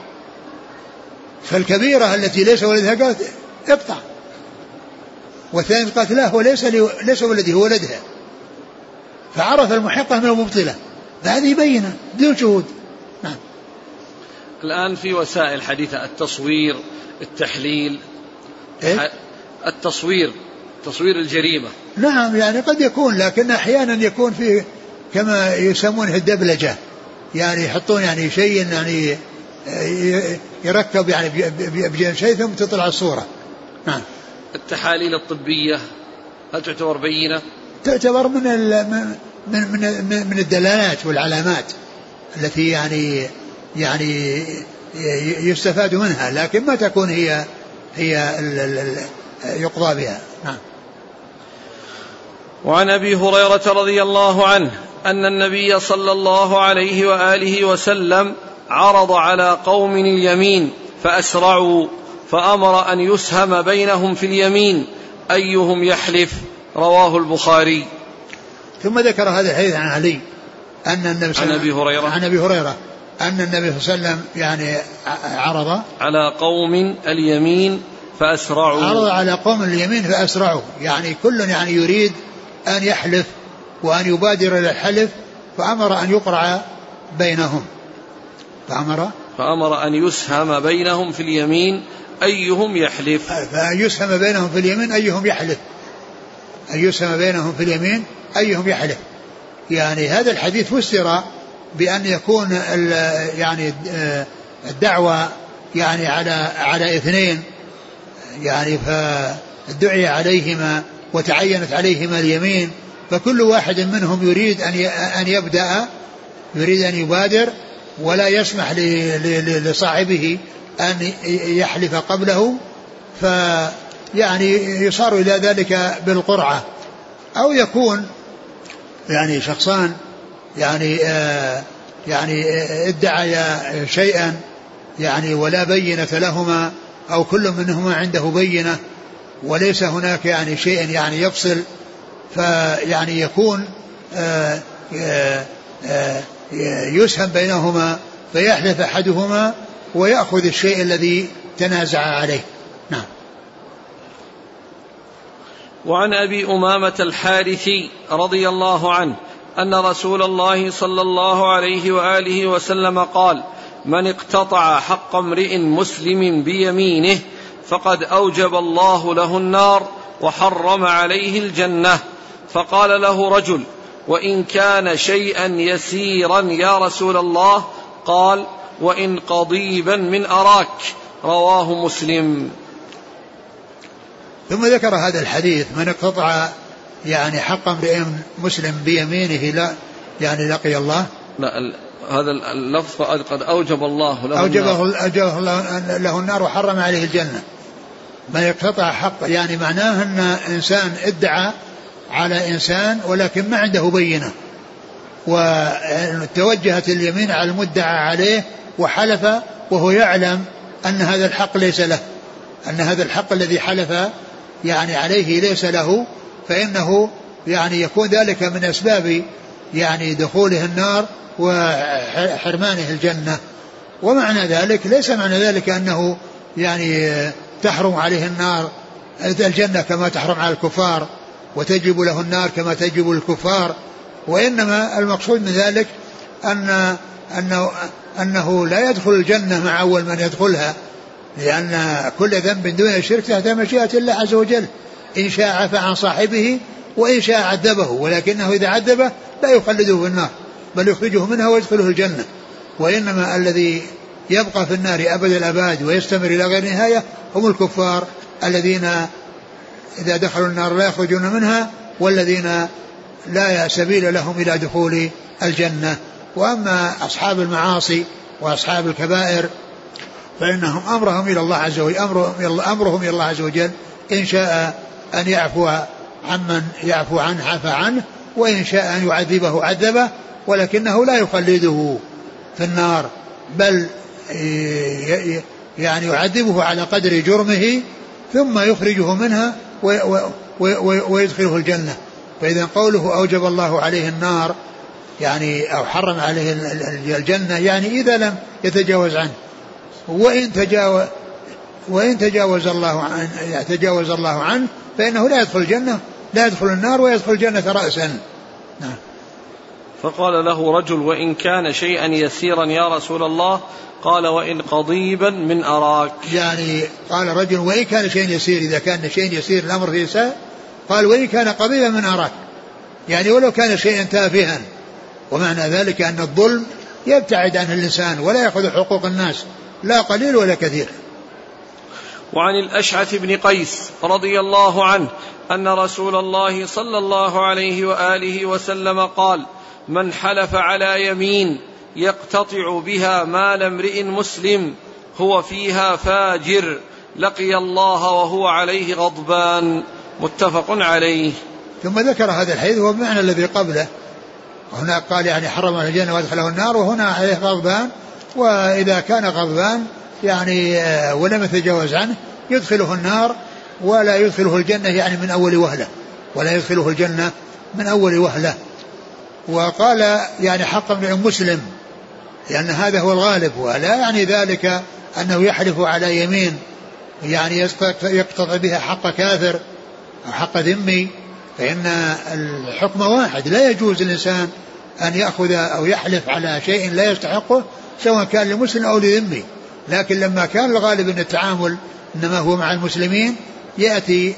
فالكبيرة التي ليس ولدها قالت اقطع. والثانية قالت لا هو ليس ليس ولدي هو ولدها. فعرف المحقة من المبطلة. فهذه بينة بدون شهود. نعم. الآن في وسائل حديثة التصوير التحليل. إيه؟ التصوير تصوير الجريمة. نعم يعني قد يكون لكن أحيانا يكون فيه كما يسمونه الدبلجة. يعني يحطون يعني شيء يعني يركب يعني بجانب شيء ثم تطلع الصورة. نعم. التحاليل الطبية هل تعتبر بينة؟ تعتبر من من من من الدلالات والعلامات التي يعني يعني يستفاد منها لكن ما تكون هي هي يقضى بها. نعم. وعن أبي هريرة رضي الله عنه أن النبي صلى الله عليه وآله وسلم عرض على قوم اليمين فأسرعوا فأمر أن يسهم بينهم في اليمين. أيهم يحلف؟ رواه البخاري. ثم ذكر هذا الحديث عن علي. أن النبي عن أبي هريرة. عن أبي هريرة. أن النبي صلى الله عليه وسلم يعني عرض على قوم اليمين فأسرعوا. عرض على قوم اليمين فأسرعوا. يعني كل يعني يريد أن يحلف وأن يبادر إلى الحلف فأمر أن يقرع بينهم. فأمر فأمر أن يسهم بينهم في اليمين أيهم يحلف. فأن يسهم بينهم في اليمين أيهم يحلف. أن يسهم بينهم في اليمين أيهم يحلف. يعني هذا الحديث فسر بأن يكون يعني الدعوة يعني على على اثنين. يعني فدعي عليهما وتعينت عليهما اليمين فكل واحد منهم يريد أن أن يبدأ يريد أن يبادر ولا يسمح لصاحبه أن يحلف قبله فيعني يصار إلى ذلك بالقرعة. أو يكون يعني شخصان يعني آه يعني ادعيا شيئا يعني ولا بينة لهما أو كل منهما عنده بينة وليس هناك يعني شيء يعني يفصل. فيعني يكون آآ آآ آآ يسهم بينهما فيحلف أحدهما ويأخذ الشيء الذي تنازع عليه. نعم. وعن أبي أمامة الحارثي رضي الله عنه أن رسول الله صلى الله عليه وآله وسلم قال من اقتطع حق امرئ مسلم بيمينه فقد أوجب الله له النار وحرم عليه الجنة. فقال له رجل وإن كان شيئا يسيرا يا رسول الله؟ قال وإن قضيبا من أراك. رواه مسلم. ثم ذكر هذا الحديث من اقتطع يعني حق امرئ مسلم بيمينه لا يعني لقي الله. لا هذا اللفظ قد أوجب الله له أوجبه النار. أوجبه له النار وحرم عليه الجنة. من يقتطع حق يعني معناه أن إنسان ادعى على إنسان ولكن ما عنده بينة. وتوجهت اليمين على المدعى عليه وحلف وهو يعلم أن هذا الحق ليس له. أن هذا الحق الذي حلف يعني عليه ليس له. فإنه يعني يكون ذلك من أسباب يعني دخوله النار وحرمانه الجنة. ومعنى ذلك ليس معنى ذلك أنه يعني تحرم عليه النار. الجنة كما تحرم على الكفار. وتجب له النار كما تجب الكفار وإنما المقصود من ذلك أن أنه أنه لا يدخل الجنة مع أول من يدخلها لأن كل ذنب دون الشرك تحت مشيئة الله عز وجل إن شاء عفى عن صاحبه وإن شاء عذبه ولكنه إذا عذبه لا يخلده في النار بل يخرجه منها ويدخله الجنة. وإنما الذي يبقى في النار أبد الأباد ويستمر إلى غير نهاية هم الكفار الذين إذا دخلوا النار لا يخرجون منها والذين لا سبيل لهم إلى دخول الجنة. وأما أصحاب المعاصي وأصحاب الكبائر فإنهم أمرهم إلى الله عز وجل أمرهم, أمرهم إلى الله عز وجل إن شاء أن يعفو عمن يعفو عنه عفى عنه وإن شاء أن يعذبه عذبه ولكنه لا يخلده في النار بل يعني يعذبه على قدر جرمه ثم يخرجه منها ويدخله الجنة. فإذا قوله أوجب الله عليه النار يعني أو حرم عليه الجنة يعني إذا لم يتجاوز عنه. وإن تجاوز وإن تجاوز الله عنه تجاوز الله عنه فإنه لا يدخل الجنة لا يدخل النار ويدخل الجنة رأسا. نعم. فقال له رجل وإن كان شيئا يسيرا يا رسول الله قال وإن قضيبا من أراك. يعني قال رجل وإن كان شيء يسير إذا كان شيء يسير الأمر فيه سهل قال وإن كان قضيبا من أراك. يعني ولو كان شيئا تافها. ومعنى ذلك أن الظلم يبتعد عنه الإنسان ولا يأخذ حقوق الناس لا قليل ولا كثير. وعن الأشعث بن قيس رضي الله عنه أن رسول الله صلى الله عليه وآله وسلم قال من حلف على يمين يقتطع بها مال امرئ مسلم هو فيها فاجر لقي الله وهو عليه غضبان. متفق عليه. ثم ذكر هذا الحديث هو بمعنى الذي قبله. وهناك قال يعني حرم على الجنة وأدخله النار وهنا عليه غضبان. وإذا كان غضبان يعني آه، ولم يتجاوز عنه يدخله النار ولا يدخله الجنة يعني من أول وهلة. ولا يدخله الجنة من أول وهلة. وقال يعني حق امرئ مسلم لأن هذا هو الغالب ولا يعني ذلك أنه يحلف على يمين يعني يقتطع بها حق كافر أو حق ذمي فإن الحكم واحد لا يجوز الإنسان أن يأخذ أو يحلف على شيء لا يستحقه سواء كان لمسلم أو لذمي. لكن لما كان الغالب أن التعامل إنما هو مع المسلمين يأتي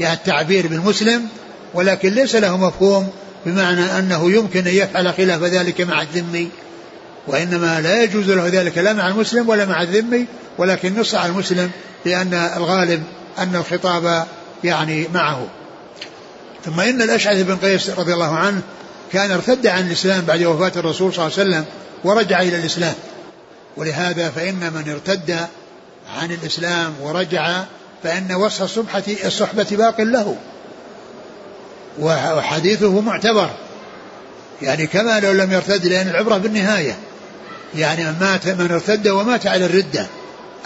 يعني التعبير بالمسلم ولكن ليس له مفهوم بمعنى أنه يمكن أن يفعل خلاف ذلك مع الذمي وإنما لا يجوز له ذلك لا مع المسلم ولا مع الذمي ولكن نص على المسلم لأن الغالب أن الخطاب يعني معه. ثم إن الأشعث بن قيس رضي الله عنه كان ارتد عن الإسلام بعد وفاة الرسول صلى الله عليه وسلم ورجع إلى الإسلام. ولهذا فإن من ارتد عن الإسلام ورجع فإن وصف الصحبة الصحبة باق له. وحديثه معتبر. يعني كما لو لم يرتد لأن العبرة بالنهاية. يعني من مات من ارتد ومات على الردة.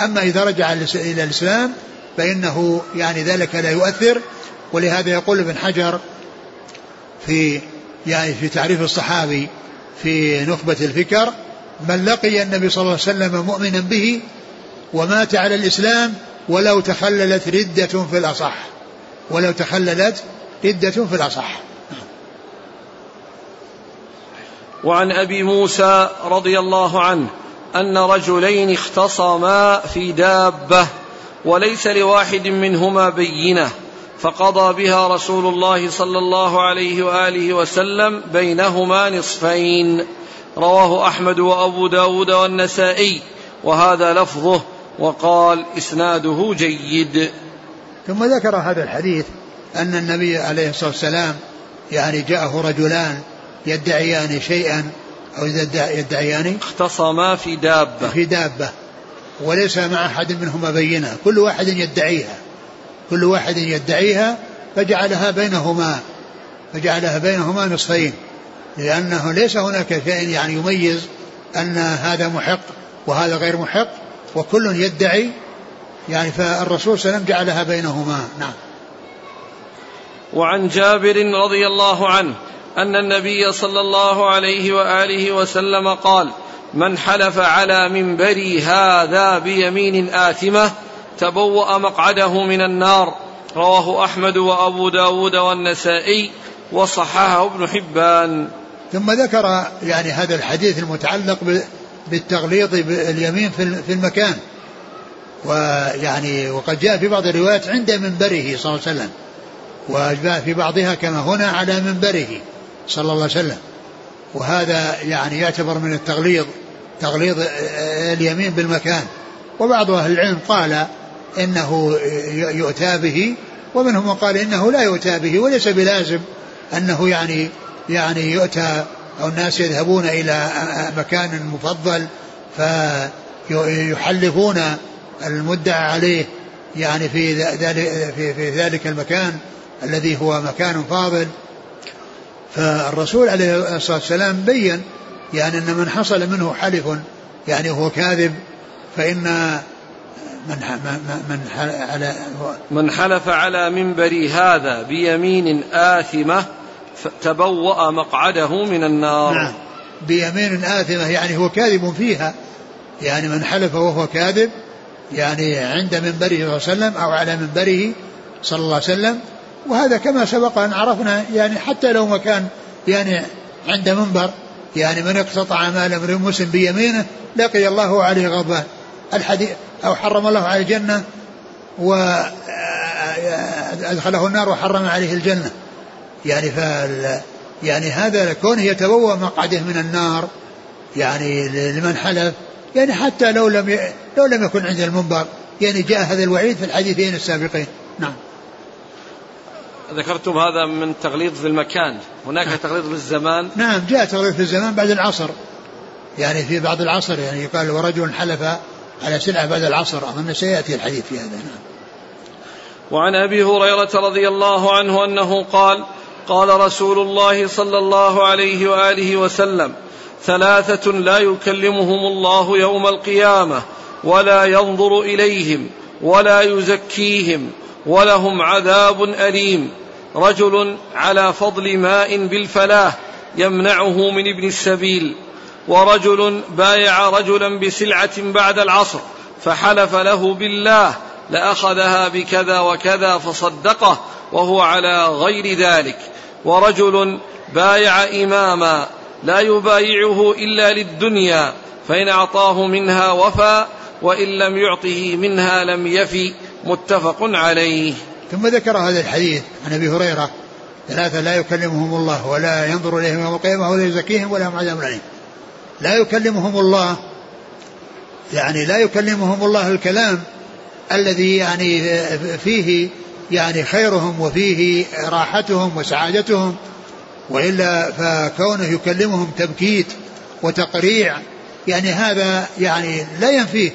أما إذا رجع إلى الإسلام فإنه يعني ذلك لا يؤثر. ولهذا يقول ابن حجر في يعني في تعريف الصحابي في نخبة الفكر من لقي النبي صلى الله عليه وسلم مؤمنا به ومات على الإسلام ولو تخللت ردة في الأصح. ولو تخللت ردة في الأصح. وعن أبي موسى رضي الله عنه أن رجلين اختصما في دابة وليس لواحد منهما بينة فقضى بها رسول الله صلى الله عليه وآله وسلم بينهما نصفين. رواه أحمد وأبو داود والنسائي وهذا لفظه وقال إسناده جيد. ثم ذكر هذا الحديث أن النبي عليه الصلاة والسلام يعني جاءه رجلان يدعيان شيئا أو يدعيان اختصما في دابة. في دابة. وليس مع أحد منهما بينة. كل واحد يدعيها. كل واحد يدعيها فجعلها بينهما فجعلها بينهما نصفين. لأنه ليس هناك شيء يعني يميز أن هذا محق وهذا غير محق وكل يدعي يعني فالرسول صلى الله عليه وسلم جعلها بينهما. نعم. وعن جابر رضي الله عنه أن النبي صلى الله عليه وآله وسلم قال من حلف على منبري هذا بيمين آثمة تبوأ مقعده من النار رواه أحمد وأبو داود والنسائي وصححه ابن حبان. ثم ذكر يعني هذا الحديث المتعلق بالتغليظ باليمين في المكان. ويعني وقد جاء في بعض الروايات عند منبره صلى الله عليه وسلم. وجاء في بعضها كما هنا على منبره صلى الله عليه وسلم. وهذا يعني يعتبر من التغليظ تغليظ اليمين بالمكان. وبعض أهل العلم قال إنه يؤتى به ومنهم من قال إنه لا يؤتى به وليس بلازم أنه يعني يعني يؤتى أو الناس يذهبون إلى مكان مفضل فيحلفون المدعى عليه يعني في ذلك في, في ذلك المكان. الذي هو مكان فاضل. فالرسول عليه الصلاة والسلام بين يعني أن من حصل منه حلف يعني هو كاذب فإن من من على من حلف على منبري هذا بيمين آثمة تبوأ مقعده من النار. نعم. بيمين آثمة يعني هو كاذب فيها. يعني من حلف وهو كاذب يعني عند منبره صلى الله عليه وسلم أو على منبره صلى الله عليه وسلم وهذا كما سبق أن عرفنا يعني حتى لو ما كان يعني عند منبر يعني من اقتطع مال امرئ مسلم بيمينه لقي الله عليه غضبان الحديث أو حرم الله عليه الجنة وأدخله النار وحرم عليه الجنة. يعني فال يعني هذا كونه يتبوأ مقعده من النار يعني لمن حلف. يعني حتى لو لم ي... لو لم يكن عند المنبر يعني جاء هذا الوعيد في الحديثين السابقين. نعم. ذكرتم هذا من تغليظ في المكان. هناك نعم. تغليظ في الزمان. نعم جاء تغليظ في الزمان بعد العصر. يعني في بعض العصر يعني يقال ورجل حلف على سلعة بعد العصر. أظن سيأتي الحديث في هذا نعم. وعن أبي هريرة رضي الله عنه أنه قال قال رسول الله صلى الله عليه وآله وسلم ثلاثة لا يكلمهم الله يوم القيامة ولا ينظر إليهم ولا يزكيهم ولهم عذاب أليم. رجل على فضل ماء بالفلاة يمنعه من ابن السبيل. ورجل بايع رجلا بسلعة بعد العصر فحلف له بالله لأخذها بكذا وكذا فصدقه وهو على غير ذلك. ورجل بايع إماما لا يبايعه إلا للدنيا فإن أعطاه منها وفى وإن لم يعطه منها لم يفي متفق عليه. ثم ذكر هذا الحديث عن أبي هريرة ثلاثة لا يكلمهم الله ولا ينظر إليهم يوم القيامة ولا يزكيهم ولا عذاب عليهم لا يكلمهم الله يعني لا يكلمهم الله الكلام الذي يعني فيه يعني خيرهم وفيه راحتهم وسعادتهم وإلا فكونه يكلمهم تبكيت وتقريع يعني هذا يعني لا ينفيه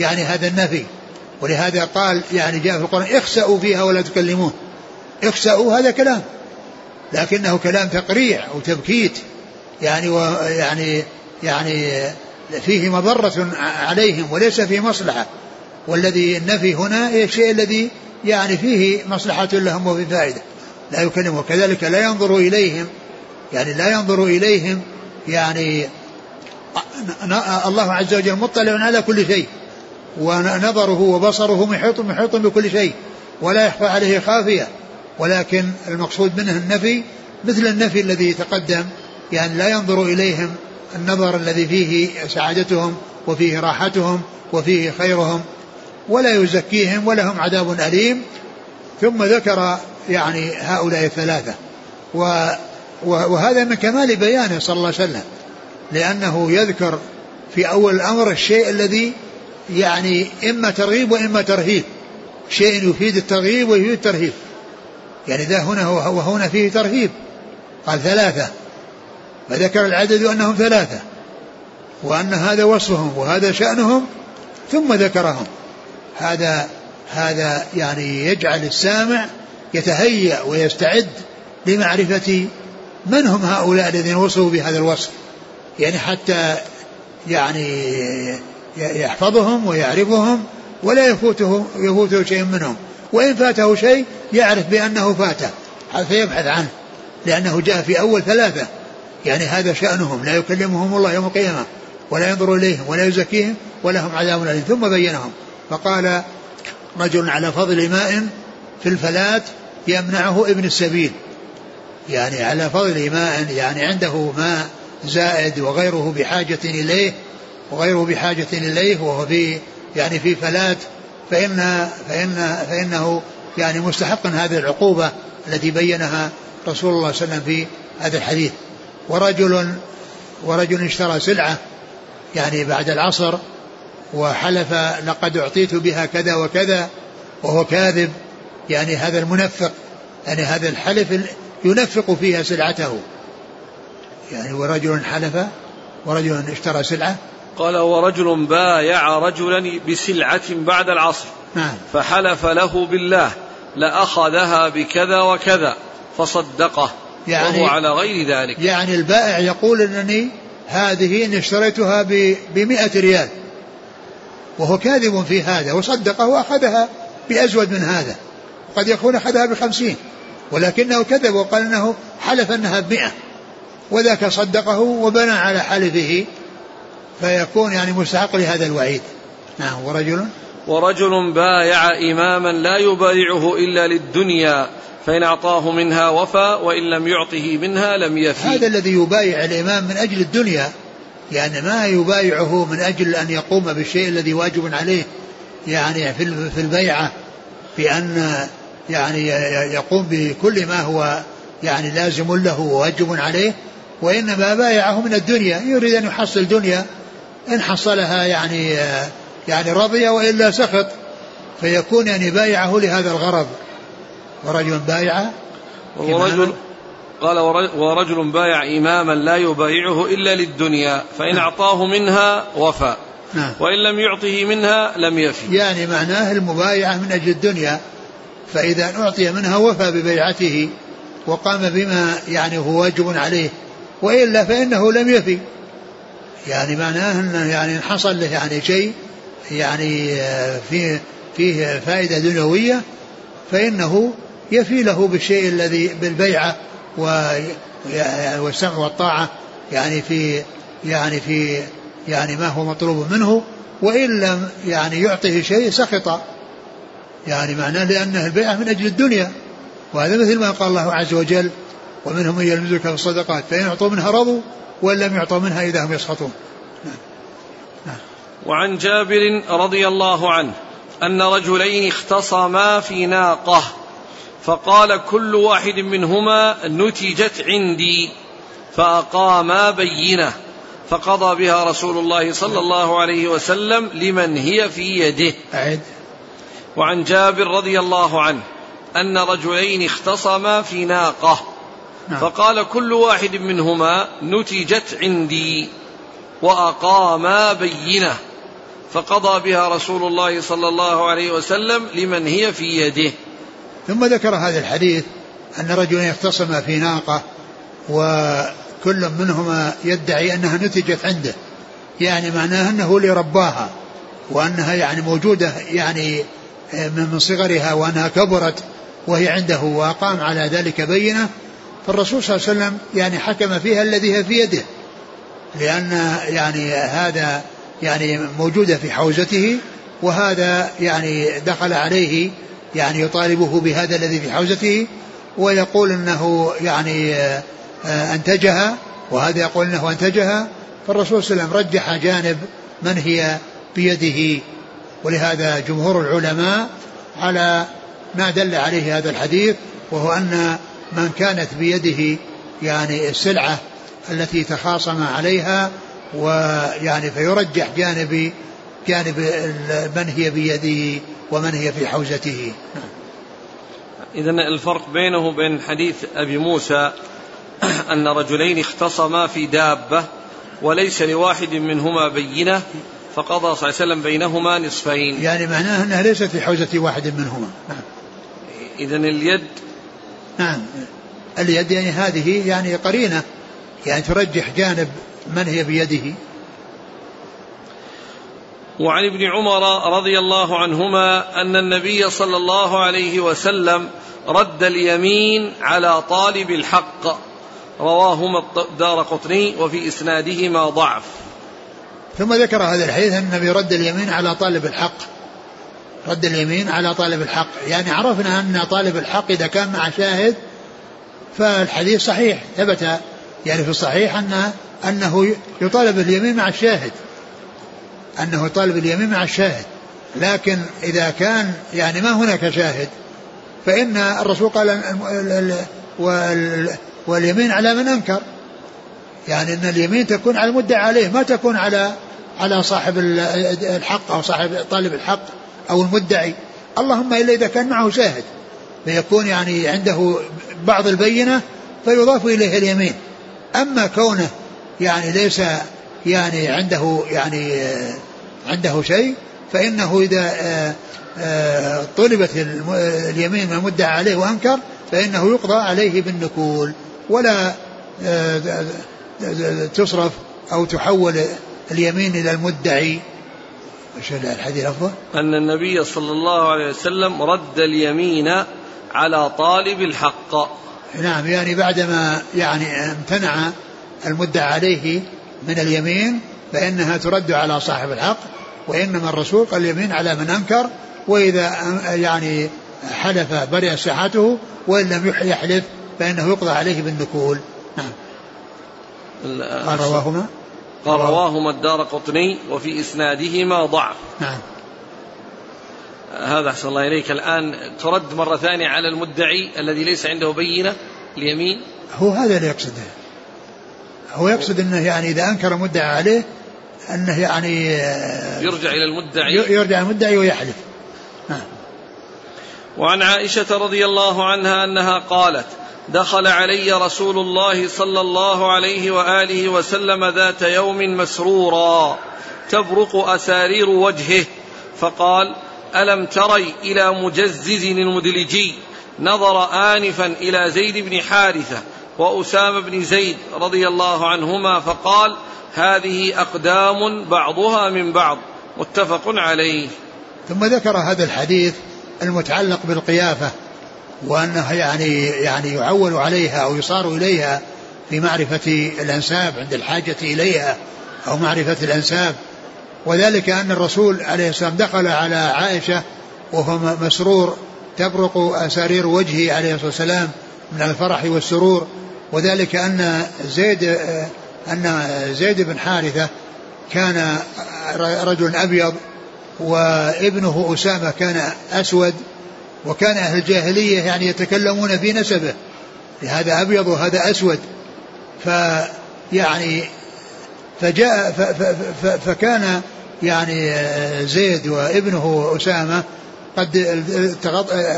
يعني هذا النفي. ولهذا قال يعني جاء في القرآن اخسأوا فيها ولا تكلمون. اخسأوا هذا كلام. لكنه كلام تقريع أو تبكيت يعني ويعني يعني فيه مضرة عليهم وليس فيه مصلحة. والذي النفي هنا الشيء الذي يعني فيه مصلحة لهم وفي فائدة. لا يكلمه كذلك لا ينظر إليهم. يعني لا ينظر إليهم. يعني الله عز وجل مطلع على كل شيء. ونظره وبصره محيط محيط بكل شيء ولا يخفى عليه خافية. ولكن المقصود منه النفي مثل النفي الذي تقدم يعني لا ينظر إليهم النظر الذي فيه سعادتهم وفيه راحتهم وفيه خيرهم ولا يزكيهم ولهم عذاب أليم. ثم ذكر يعني هؤلاء الثلاثة. و وهذا من كمال بيانه صلى الله عليه وسلم لأنه يذكر في أول الأمر الشيء الذي يعني إما ترغيب وإما ترهيب. شيء يفيد الترغيب ويفيد الترهيب. يعني ذا هنا وهنا فيه ترهيب. قال ثلاثة. فذكر العدد أنهم ثلاثة. وأن هذا وصفهم وهذا شأنهم ثم ذكرهم. هذا هذا يعني يجعل السامع يتهيأ ويستعد لمعرفة من هم هؤلاء الذين وصفوا بهذا الوصف. يعني حتى يعني يحفظهم ويعرفهم ولا يفوته يفوته شيء منهم. وإن فاته شيء يعرف بأنه فاته. فيبحث عنه. لأنه جاء في أول ثلاثة. يعني هذا شأنهم. لا يكلمهم الله يوم القيامة. ولا ينظر إليهم. ولا يزكيهم. ولهم عذاب أليم. ثم بينهم. فقال رجل على فضل ماء في الفلاة يمنعه ابن السبيل. يعني على فضل ماء. يعني عنده ماء زائد وغيره بحاجة إليه. وغيره بحاجة إليه وهو في يعني في فلاة فإن فإن فإنه يعني مستحق هذه العقوبة التي بينها رسول الله صلى الله عليه وسلم في هذا الحديث. ورجل ورجل اشترى سلعة يعني بعد العصر وحلف لقد أعطيت بها كذا وكذا وهو كاذب يعني هذا المنفق يعني هذا الحلف ينفق فيها سلعته. يعني ورجل حلف ورجل اشترى سلعة قال ورجل بايع رجلا بسلعة بعد العصر. نعم. فحلف له بالله لأخذها بكذا وكذا فصدقه يعني وهو على غير ذلك. يعني البائع يقول أنني هذه إن اشتريتها بمئة ريال وهو كاذب في هذا وصدقه وأخذها بأزود من هذا قد يكون أخذها بخمسين ولكنه كذب وقال أنه حلف أنها بمئة وذاك صدقه وبنى على حلفه. فيكون يعني مستحق لهذا الوعيد. نعم ورجل؟ ورجل بايع إماما لا يبايعه إلا للدنيا فإن أعطاه منها وفى وإن لم يعطه منها لم يفي. هذا الذي يبايع الإمام من أجل الدنيا يعني ما يبايعه من أجل أن يقوم بالشيء الذي واجب عليه يعني في البيعة بأن يعني يقوم بكل ما هو يعني لازم له وواجب عليه وإنما بايعه من الدنيا يريد أن يحصل دنيا إن حصلها يعني يعني رضي وإلا سخط فيكون يعني بايعه لهذا الغرض. ورجل بايع ورجل قال ورجل بايع إماما لا يبايعه إلا للدنيا فإن نعم. أعطاه منها وفى. نعم. وإن لم يعطه منها لم يفي. يعني معناه المبايعة من أجل الدنيا فإذا أعطي منها وفى ببيعته وقام بما يعني هو واجب عليه وإلا فإنه لم يفي. يعني معناه أنه يعني حصل له يعني شيء يعني فيه فيه فائدة دنيوية فإنه يفي له بالشيء الذي بالبيعة والسمع والطاعة يعني في يعني في يعني ما هو مطلوب منه وإن لم يعني يعطه شيء سخط. يعني معناه لأنه البيعة من أجل الدنيا. وهذا مثل ما قال الله عز وجل ومنهم من يلمزك في الصدقات فإن أعطوا منها رضوا. وإن لم يعطوا منها إذا هم يسخطون. وعن جابر رضي الله عنه أن رجلين اختصما في ناقة فقال كل واحد منهما نتجت عندي فأقاما بينة فقضى بها رسول الله صلى الله عليه وسلم لمن هي في يده أعد وعن جابر رضي الله عنه أن رجلين اختصما في ناقة نعم. فقال كل واحد منهما نتجت عندي وأقاما بينة فقضى بها رسول الله صلى الله عليه وسلم لمن هي في يده. ثم ذكر هذا الحديث أن رجلا اختصم في ناقة وكل منهما يدعي أنها نتجت عنده. يعني معناه أنه اللي رباها وأنها يعني موجودة يعني من صغرها وأنها كبرت وهي عنده وأقام على ذلك بينة. فالرسول صلى الله عليه وسلم يعني حكم فيها الذي هي في يده. لأن يعني هذا يعني موجودة في حوزته وهذا يعني دخل عليه يعني يطالبه بهذا الذي في حوزته ويقول إنه يعني آه، أنتجها وهذا يقول إنه أنتجها. فالرسول صلى الله عليه وسلم رجح جانب من هي بيده. ولهذا جمهور العلماء على ما دل عليه هذا الحديث وهو أن من كانت بيده يعني السلعة التي تخاصم عليها ويعني فيرجح جانب جانب من هي بيده ومن هي في حوزته. إذا الفرق بينه وبين حديث أبي موسى أن رجلين اختصما في دابة وليس لواحد منهما بينة فقضى صلى الله عليه وسلم بينهما نصفين يعني معناه أنها ليست في حوزة واحد منهما إذا اليد نعم. اليد يعني هذه يعني قرينة يعني ترجح جانب من هي بيده. وعن ابن عمر رضي الله عنهما أن النبي صلى الله عليه وسلم رد اليمين على طالب الحق. رواهما الدار قطني وفي إسنادهما ضعف. ثم ذكر هذا الحديث أن النبي رد اليمين على طالب الحق. رد اليمين على طالب الحق. يعني عرفنا أن طالب الحق إذا كان مع شاهد فالحديث صحيح. ثبت يعني في الصحيح أن أنه يطالب اليمين مع الشاهد. أنه طالب اليمين مع الشاهد. لكن إذا كان يعني ما هناك شاهد فإن الرسول قال واليمين على من أنكر. يعني أن اليمين تكون على المدعى عليه ما تكون على على صاحب الحق أو صاحب طالب الحق. أو المدعي اللهم إلا إذا كان معه شاهد. فيكون يعني عنده بعض البينة فيضاف إليه اليمين. أما كونه يعني ليس يعني عنده يعني عنده شيء فإنه إذا آه، آه، طلبت اليمين من المدعى عليه وأنكر فإنه يقضى عليه بالنكول ولا آه، تصرف أو تحول اليمين إلى المدعي. إيش الحديث أفضل؟ أن النبي صلى الله عليه وسلم رد اليمين على طالب الحق. نعم يعني بعدما يعني امتنع المدعى عليه من اليمين فإنها ترد على صاحب الحق وإنما الرسول قال اليمين على من أنكر وإذا يعني حلف برئ صحته وإن لم يحلف فإنه يقضى عليه بالنكول. نعم. قال رواهما؟ قال رواهما الدار قطني وفي إسنادهما ضعف. نعم. هذا أحسن الله إليك. الآن ترد مرة ثانية على المدعي الذي ليس عنده بينة اليمين. هو هذا اللي يقصده. هو يقصد أنه يعني إذا أنكر مدعي عليه أنه يعني يرجع إلى المدعي. يرجع المدعي ويحلف. نعم. وعن عائشة رضي الله عنها أنها قالت دخل علي رسول الله صلى الله عليه وآله وسلم ذات يوم مسرورا تبرق أسارير وجهه فقال ألم تري إلى مجزز المدلجي؟ نظر آنفا إلى زيد بن حارثة وأسامة بن زيد رضي الله عنهما فقال هذه أقدام بعضها من بعض متفق عليه. ثم ذكر هذا الحديث المتعلق بالقيافة. وأنه يعني يعني يعول عليها أو يصار إليها في معرفة الأنساب عند الحاجة إليها أو معرفة الأنساب. وذلك أن الرسول عليه السلام دخل على عائشة وهو مسرور تبرق أسارير وجهه عليه الصلاة والسلام من الفرح والسرور. وذلك أن زيد أن زيد بن حارثة كان رجل أبيض وابنه أسامة كان أسود. وكان أهل الجاهلية يعني يتكلمون في نسبه هذا أبيض وهذا أسود. فيعني فجاء فكان يعني زيد وابنه أسامة قد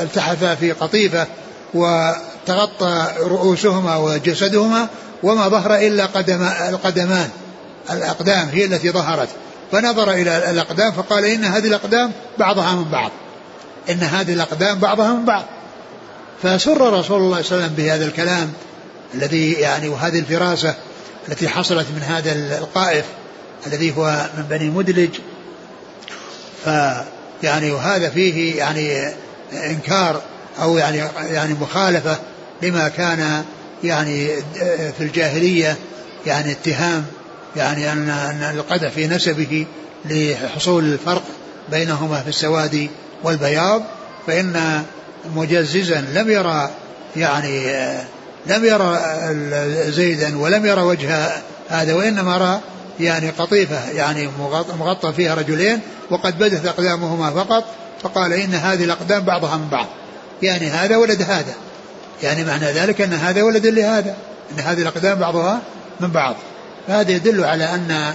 التحفا في قطيفة وتغطى رؤوسهما وجسدهما وما ظهر إلا قدم القدمان. الأقدام هي التي ظهرت. فنظر إلى الأقدام فقال إن هذه الأقدام بعضها من بعض. إن هذه الأقدام بعضها من بعض. فسر رسول الله صلى الله عليه وسلم بهذا الكلام الذي يعني وهذه الفراسة التي حصلت من هذا القائف الذي هو من بني مدلج. ف يعني وهذا فيه يعني إنكار أو يعني يعني مخالفة لما كان يعني في الجاهلية يعني اتهام يعني أن أن القدح في نسبه لحصول الفرق بينهما في السواد والبياض فإن مجززا لم يرى يعني لم يرى زيدا ولم يرى وجه هذا وإنما رأى يعني قطيفة يعني مغطى فيها رجلين وقد بدت أقدامهما فقط فقال إن هذه الأقدام بعضها من بعض. يعني هذا ولد هذا. يعني معنى ذلك إن هذا ولد لهذا إن هذه الأقدام بعضها من بعض. فهذا يدل على أن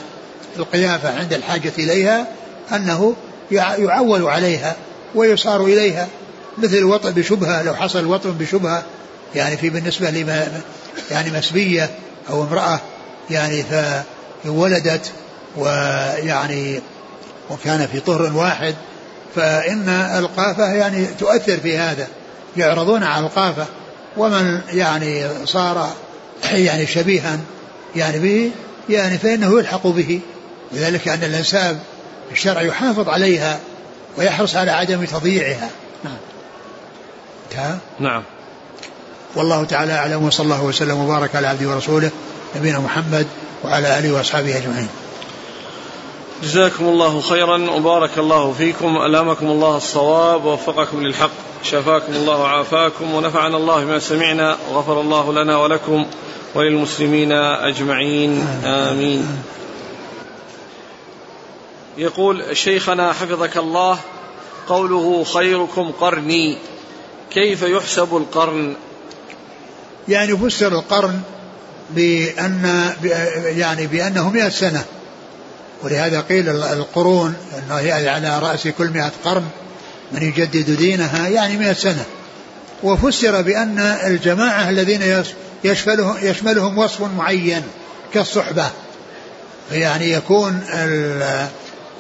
القيافة عند الحاجة إليها أنه يعول عليها. ويصار إليها مثل الوطء بشبهة لو حصل الوطء بشبهة يعني في بالنسبة لما يعني مسبية أو امرأة يعني فولدت ويعني وكان في طهر واحد فإن القافة يعني تؤثر في هذا يعرضون على القافة ومن يعني صار (clears throat) يعني شبيها يعني به يعني فإنه يلحق به لذلك أن الأنساب الشرع يحافظ عليها ويحرص على عدم تضييعها. نعم. نعم. والله تعالى أعلم وصلى الله وسلم وبارك على عبده ورسوله نبينا محمد وعلى آله وأصحابه أجمعين. جزاكم الله خيرا وبارك الله فيكم ألامكم الله الصواب ووفقكم للحق شفاكم الله وعافاكم ونفعنا الله بما سمعنا وغفر الله لنا ولكم وللمسلمين أجمعين. آمين. يقول شيخنا حفظك الله قوله خيركم قرني كيف يحسب القرن؟ يعني فسر القرن بأن يعني بأنه مئة سنة. ولهذا قيل القرون أنه هي على رأس كل مئة قرن من يجدد دينها يعني مئة سنة. وفسر بأن الجماعة الذين يشملهم, يشملهم وصف معين كالصحبة. يعني يكون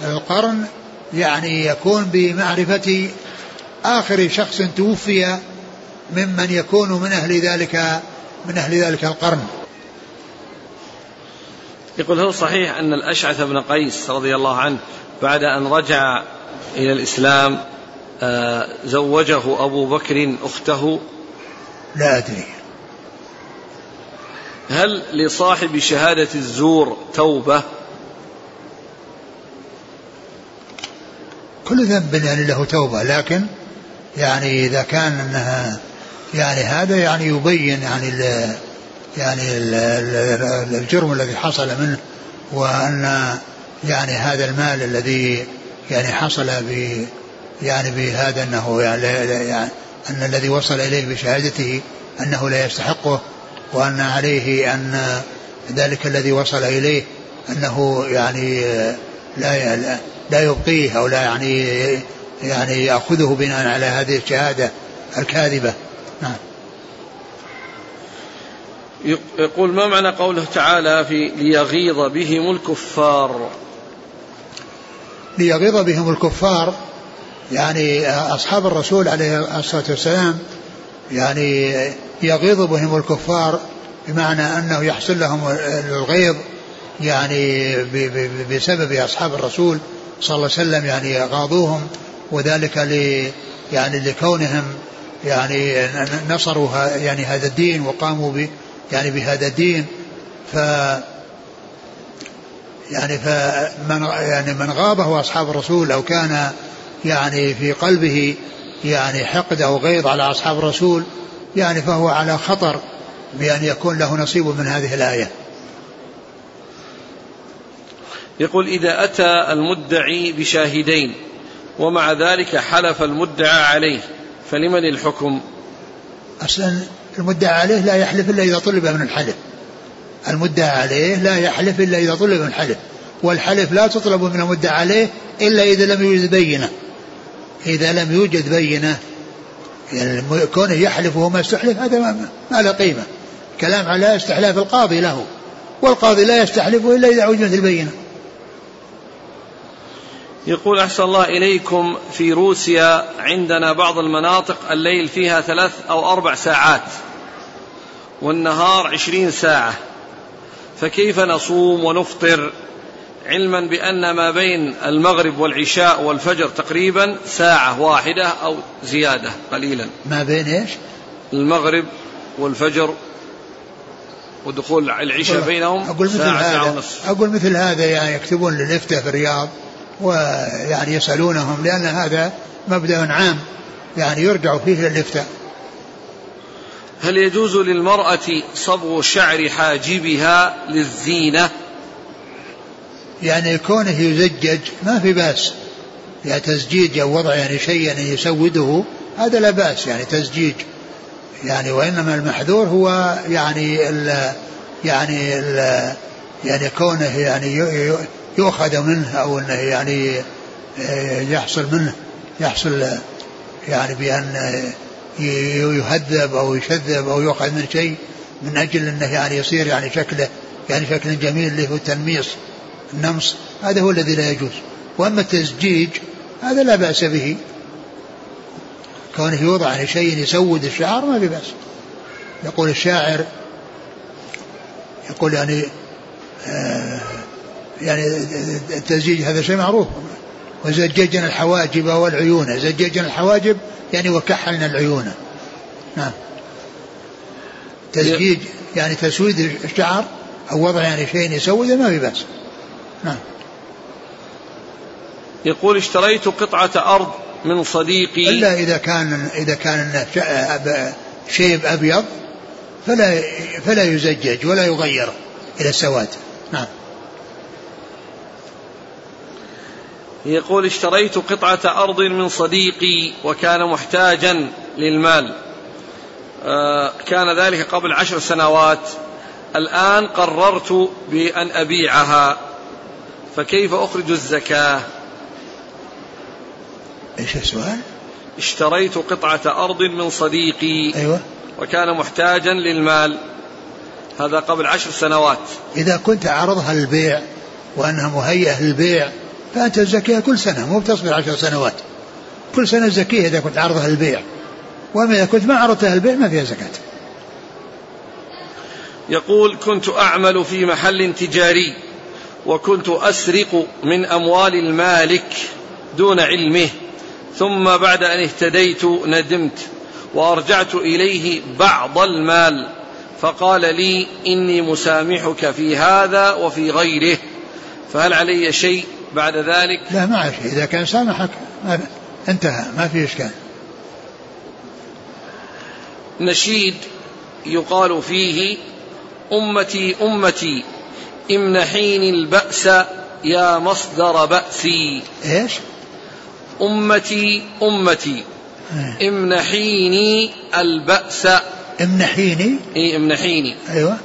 القرن يعني يكون بمعرفة آخر شخص توفي ممن يكون من أهل ذلك من أهل ذلك القرن. يقول هل صحيح أن الأشعث بن قيس رضي الله عنه بعد أن رجع إلى الإسلام آه، زوجه أبو بكر أخته. لا أدري. هل لصاحب شهادة الزور توبة؟ كل ذنب يعني له توبة لكن يعني إذا كان أنها يعني هذا يعني يبين يعني يعني الجرم الذي حصل منه وأن يعني هذا المال الذي يعني حصل ب يعني بهذا أنه يعني, يعني أن الذي وصل إليه بشهادته أنه لا يستحقه وأن عليه أن ذلك الذي وصل إليه أنه يعني لا لا يبقيه أو لا يعني يعني يأخذه بناء على هذه الشهادة الكاذبة. نعم. يقول ما معنى قوله تعالى في ليغيظ بهم الكفار؟ ليغيظ بهم الكفار يعني أصحاب الرسول عليه الصلاة والسلام يعني يغيظ بهم الكفار بمعنى أنه يحصل لهم الغيظ يعني بسبب أصحاب الرسول صلى الله عليه وسلم يعني غاضوهم وذلك ل يعني لكونهم يعني نصروا يعني هذا الدين وقاموا يعني بهذا الدين ف يعني فمن يعني من غابه أصحاب الرسول أو كان يعني في قلبه يعني حقد أو غيظ على أصحاب الرسول يعني فهو على خطر بأن يكون له نصيب من هذه الآية. يقول إذا أتى المدعي بشاهدين ومع ذلك حلف المدعى عليه فلمن الحكم؟ أصلا المدعى عليه لا يحلف إلا إذا طلب من الحلف. المدعى عليه لا يحلف إلا إذا طلب من الحلف. والحلف لا تطلب من المدعى عليه إلا إذا لم يوجد بينة. إذا لم يوجد بينة يعني كونه يحلف وهو ما استحلف هذا ما له قيمة. كلام على استحلاف القاضي له والقاضي لا يستحلف إلا إذا وجدت البينة. يقول أحسن الله إليكم في روسيا عندنا بعض المناطق الليل فيها ثلاث أو أربع ساعات والنهار عشرين ساعة. فكيف نصوم ونفطر علما بأن ما بين المغرب والعشاء والفجر تقريبا ساعة واحدة أو زيادة قليلا. ما بين إيش؟ المغرب والفجر ودخول العشاء بينهم أقول مثل ساعة هذا. ساعة ونصف. أقول مثل هذا يعني يكتبون للإفتاء في الرياض ويعني يسألونهم لأن هذا مبدأ عام يعني يرجع فيه للإفتاء هل يجوز للمرأة صبغ شعر حاجبها للزينة؟ يعني كونه يزجج ما في بأس. يعني تزجيج أو وضع يعني شيء يعني يسوده هذا لا بأس يعني تزجيج. يعني وإنما المحذور هو يعني ال يعني ال يعني كونه يعني يؤخذ منه أو أنه يعني يحصل منه يحصل يعني بأن يهذب أو يشذب أو يؤخذ من شيء من أجل أنه يعني يصير يعني شكله يعني شكل جميل اللي هو التنميص النمص. هذا هو الذي لا يجوز. وأما التزجيج هذا لا بأس به. كونه يوضع يعني شيء يسود الشعر ما في بأس. يقول الشاعر يقول يعني آه يعني التزجيج هذا شيء معروف. وزججنا الحواجب والعيون. زججنا الحواجب يعني وكحلنا العيون. نعم. تزجيج يعني تسويد الشعر أو وضع يعني شيء يسوده ما في بأس. نعم. يقول اشتريت قطعة أرض من صديقي. إلا إذا كان إذا كان شيب أبيض فلا فلا يزجج ولا يغير إلى السواد. نعم. يقول اشتريت قطعة أرض من صديقي وكان محتاجا للمال. آه، كان ذلك قبل عشر سنوات. الآن قررت بأن أبيعها. فكيف أخرج الزكاة؟ إيش السؤال؟ اشتريت قطعة أرض من صديقي أيوة. وكان محتاجا للمال. هذا قبل عشر سنوات. إذا كنت عرضها للبيع وأنها مهيئة للبيع فأنت تزكيها كل سنة مو بتصبر عشر سنوات. كل سنة زكيها إذا كنت عرضها للبيع. وأما إذا كنت ما عرضتها للبيع ما فيها زكاة. يقول كنت أعمل في محل تجاري وكنت أسرق من أموال المالك دون علمه ثم بعد أن اهتديت ندمت وأرجعت إليه بعض المال فقال لي إني مسامحك في هذا وفي غيره فهل علي شيء؟ بعد ذلك لا ما شيء إذا كان سامحك ما انتهى ما في إشكال. نشيد يقال فيه أمتي أمتي امنحيني البأس يا مصدر بأسي. إيش؟ أمتي أمتي إيه. امنحيني البأس. امنحيني اي امنحيني أيوه.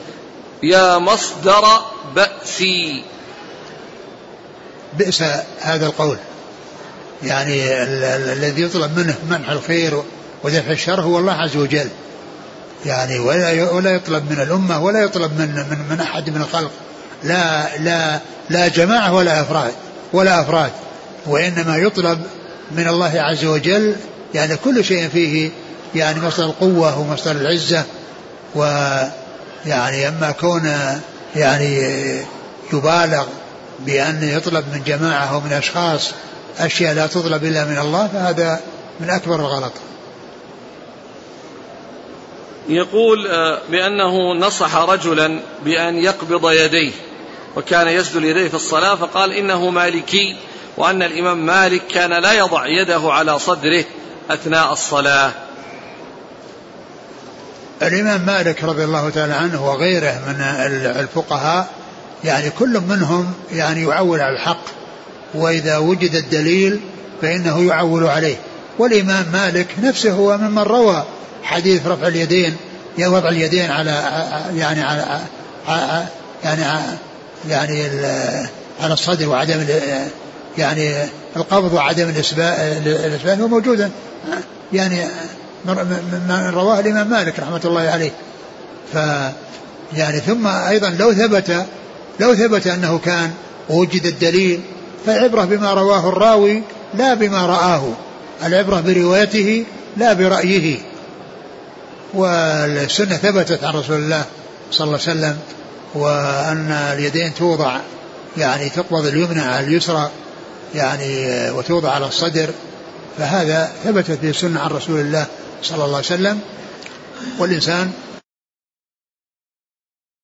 يا مصدر بأسي. بئس هذا القول. يعني الذي يطلب منه منح الخير ودفع الشر هو الله عز وجل. يعني ولا ولا يطلب من الأمة ولا يطلب من من, من أحد من الخلق. لا لا لا جماعة ولا أفراد. ولا أفراد. وإنما يطلب من الله عز وجل. يعني كل شيء فيه. يعني مصدر القوة ومصدر العزة. ويعني أما كون يعني يبالغ بأن يطلب من جماعة أو من أشخاص أشياء لا تطلب إلا من الله فهذا من أكبر الغلط. يقول آه، بأنه نصح رجلا بأن يقبض يديه وكان يسدل يديه في الصلاة فقال إنه مالكي وأن الإمام مالك كان لا يضع يده على صدره أثناء الصلاة. الإمام مالك رضي الله تعالى عنه وغيره من الفقهاء يعني كل منهم يعني يعول على الحق وإذا وجد الدليل فإنه يعول عليه. والإمام مالك نفسه هو ممن روى حديث رفع اليدين وضع اليدين على يعني على يعني يعني على الصدر وعدم يعني القبض وعدم الإسبان هو موجودا يعني من رواه الإمام مالك رحمة الله عليه. ف يعني ثم أيضا لو ثبت لو ثبت أنه كان ووجد الدليل فالعبرة بما رواه الراوي لا بما رآه. العبرة بروايته لا برأيه. والسنة ثبتت عن رسول الله صلى الله عليه وسلم وأن اليدين توضع يعني تقبض اليمنى على اليسرى يعني وتوضع على الصدر. فهذا ثبتت به السنة عن رسول الله صلى الله عليه وسلم. والإنسان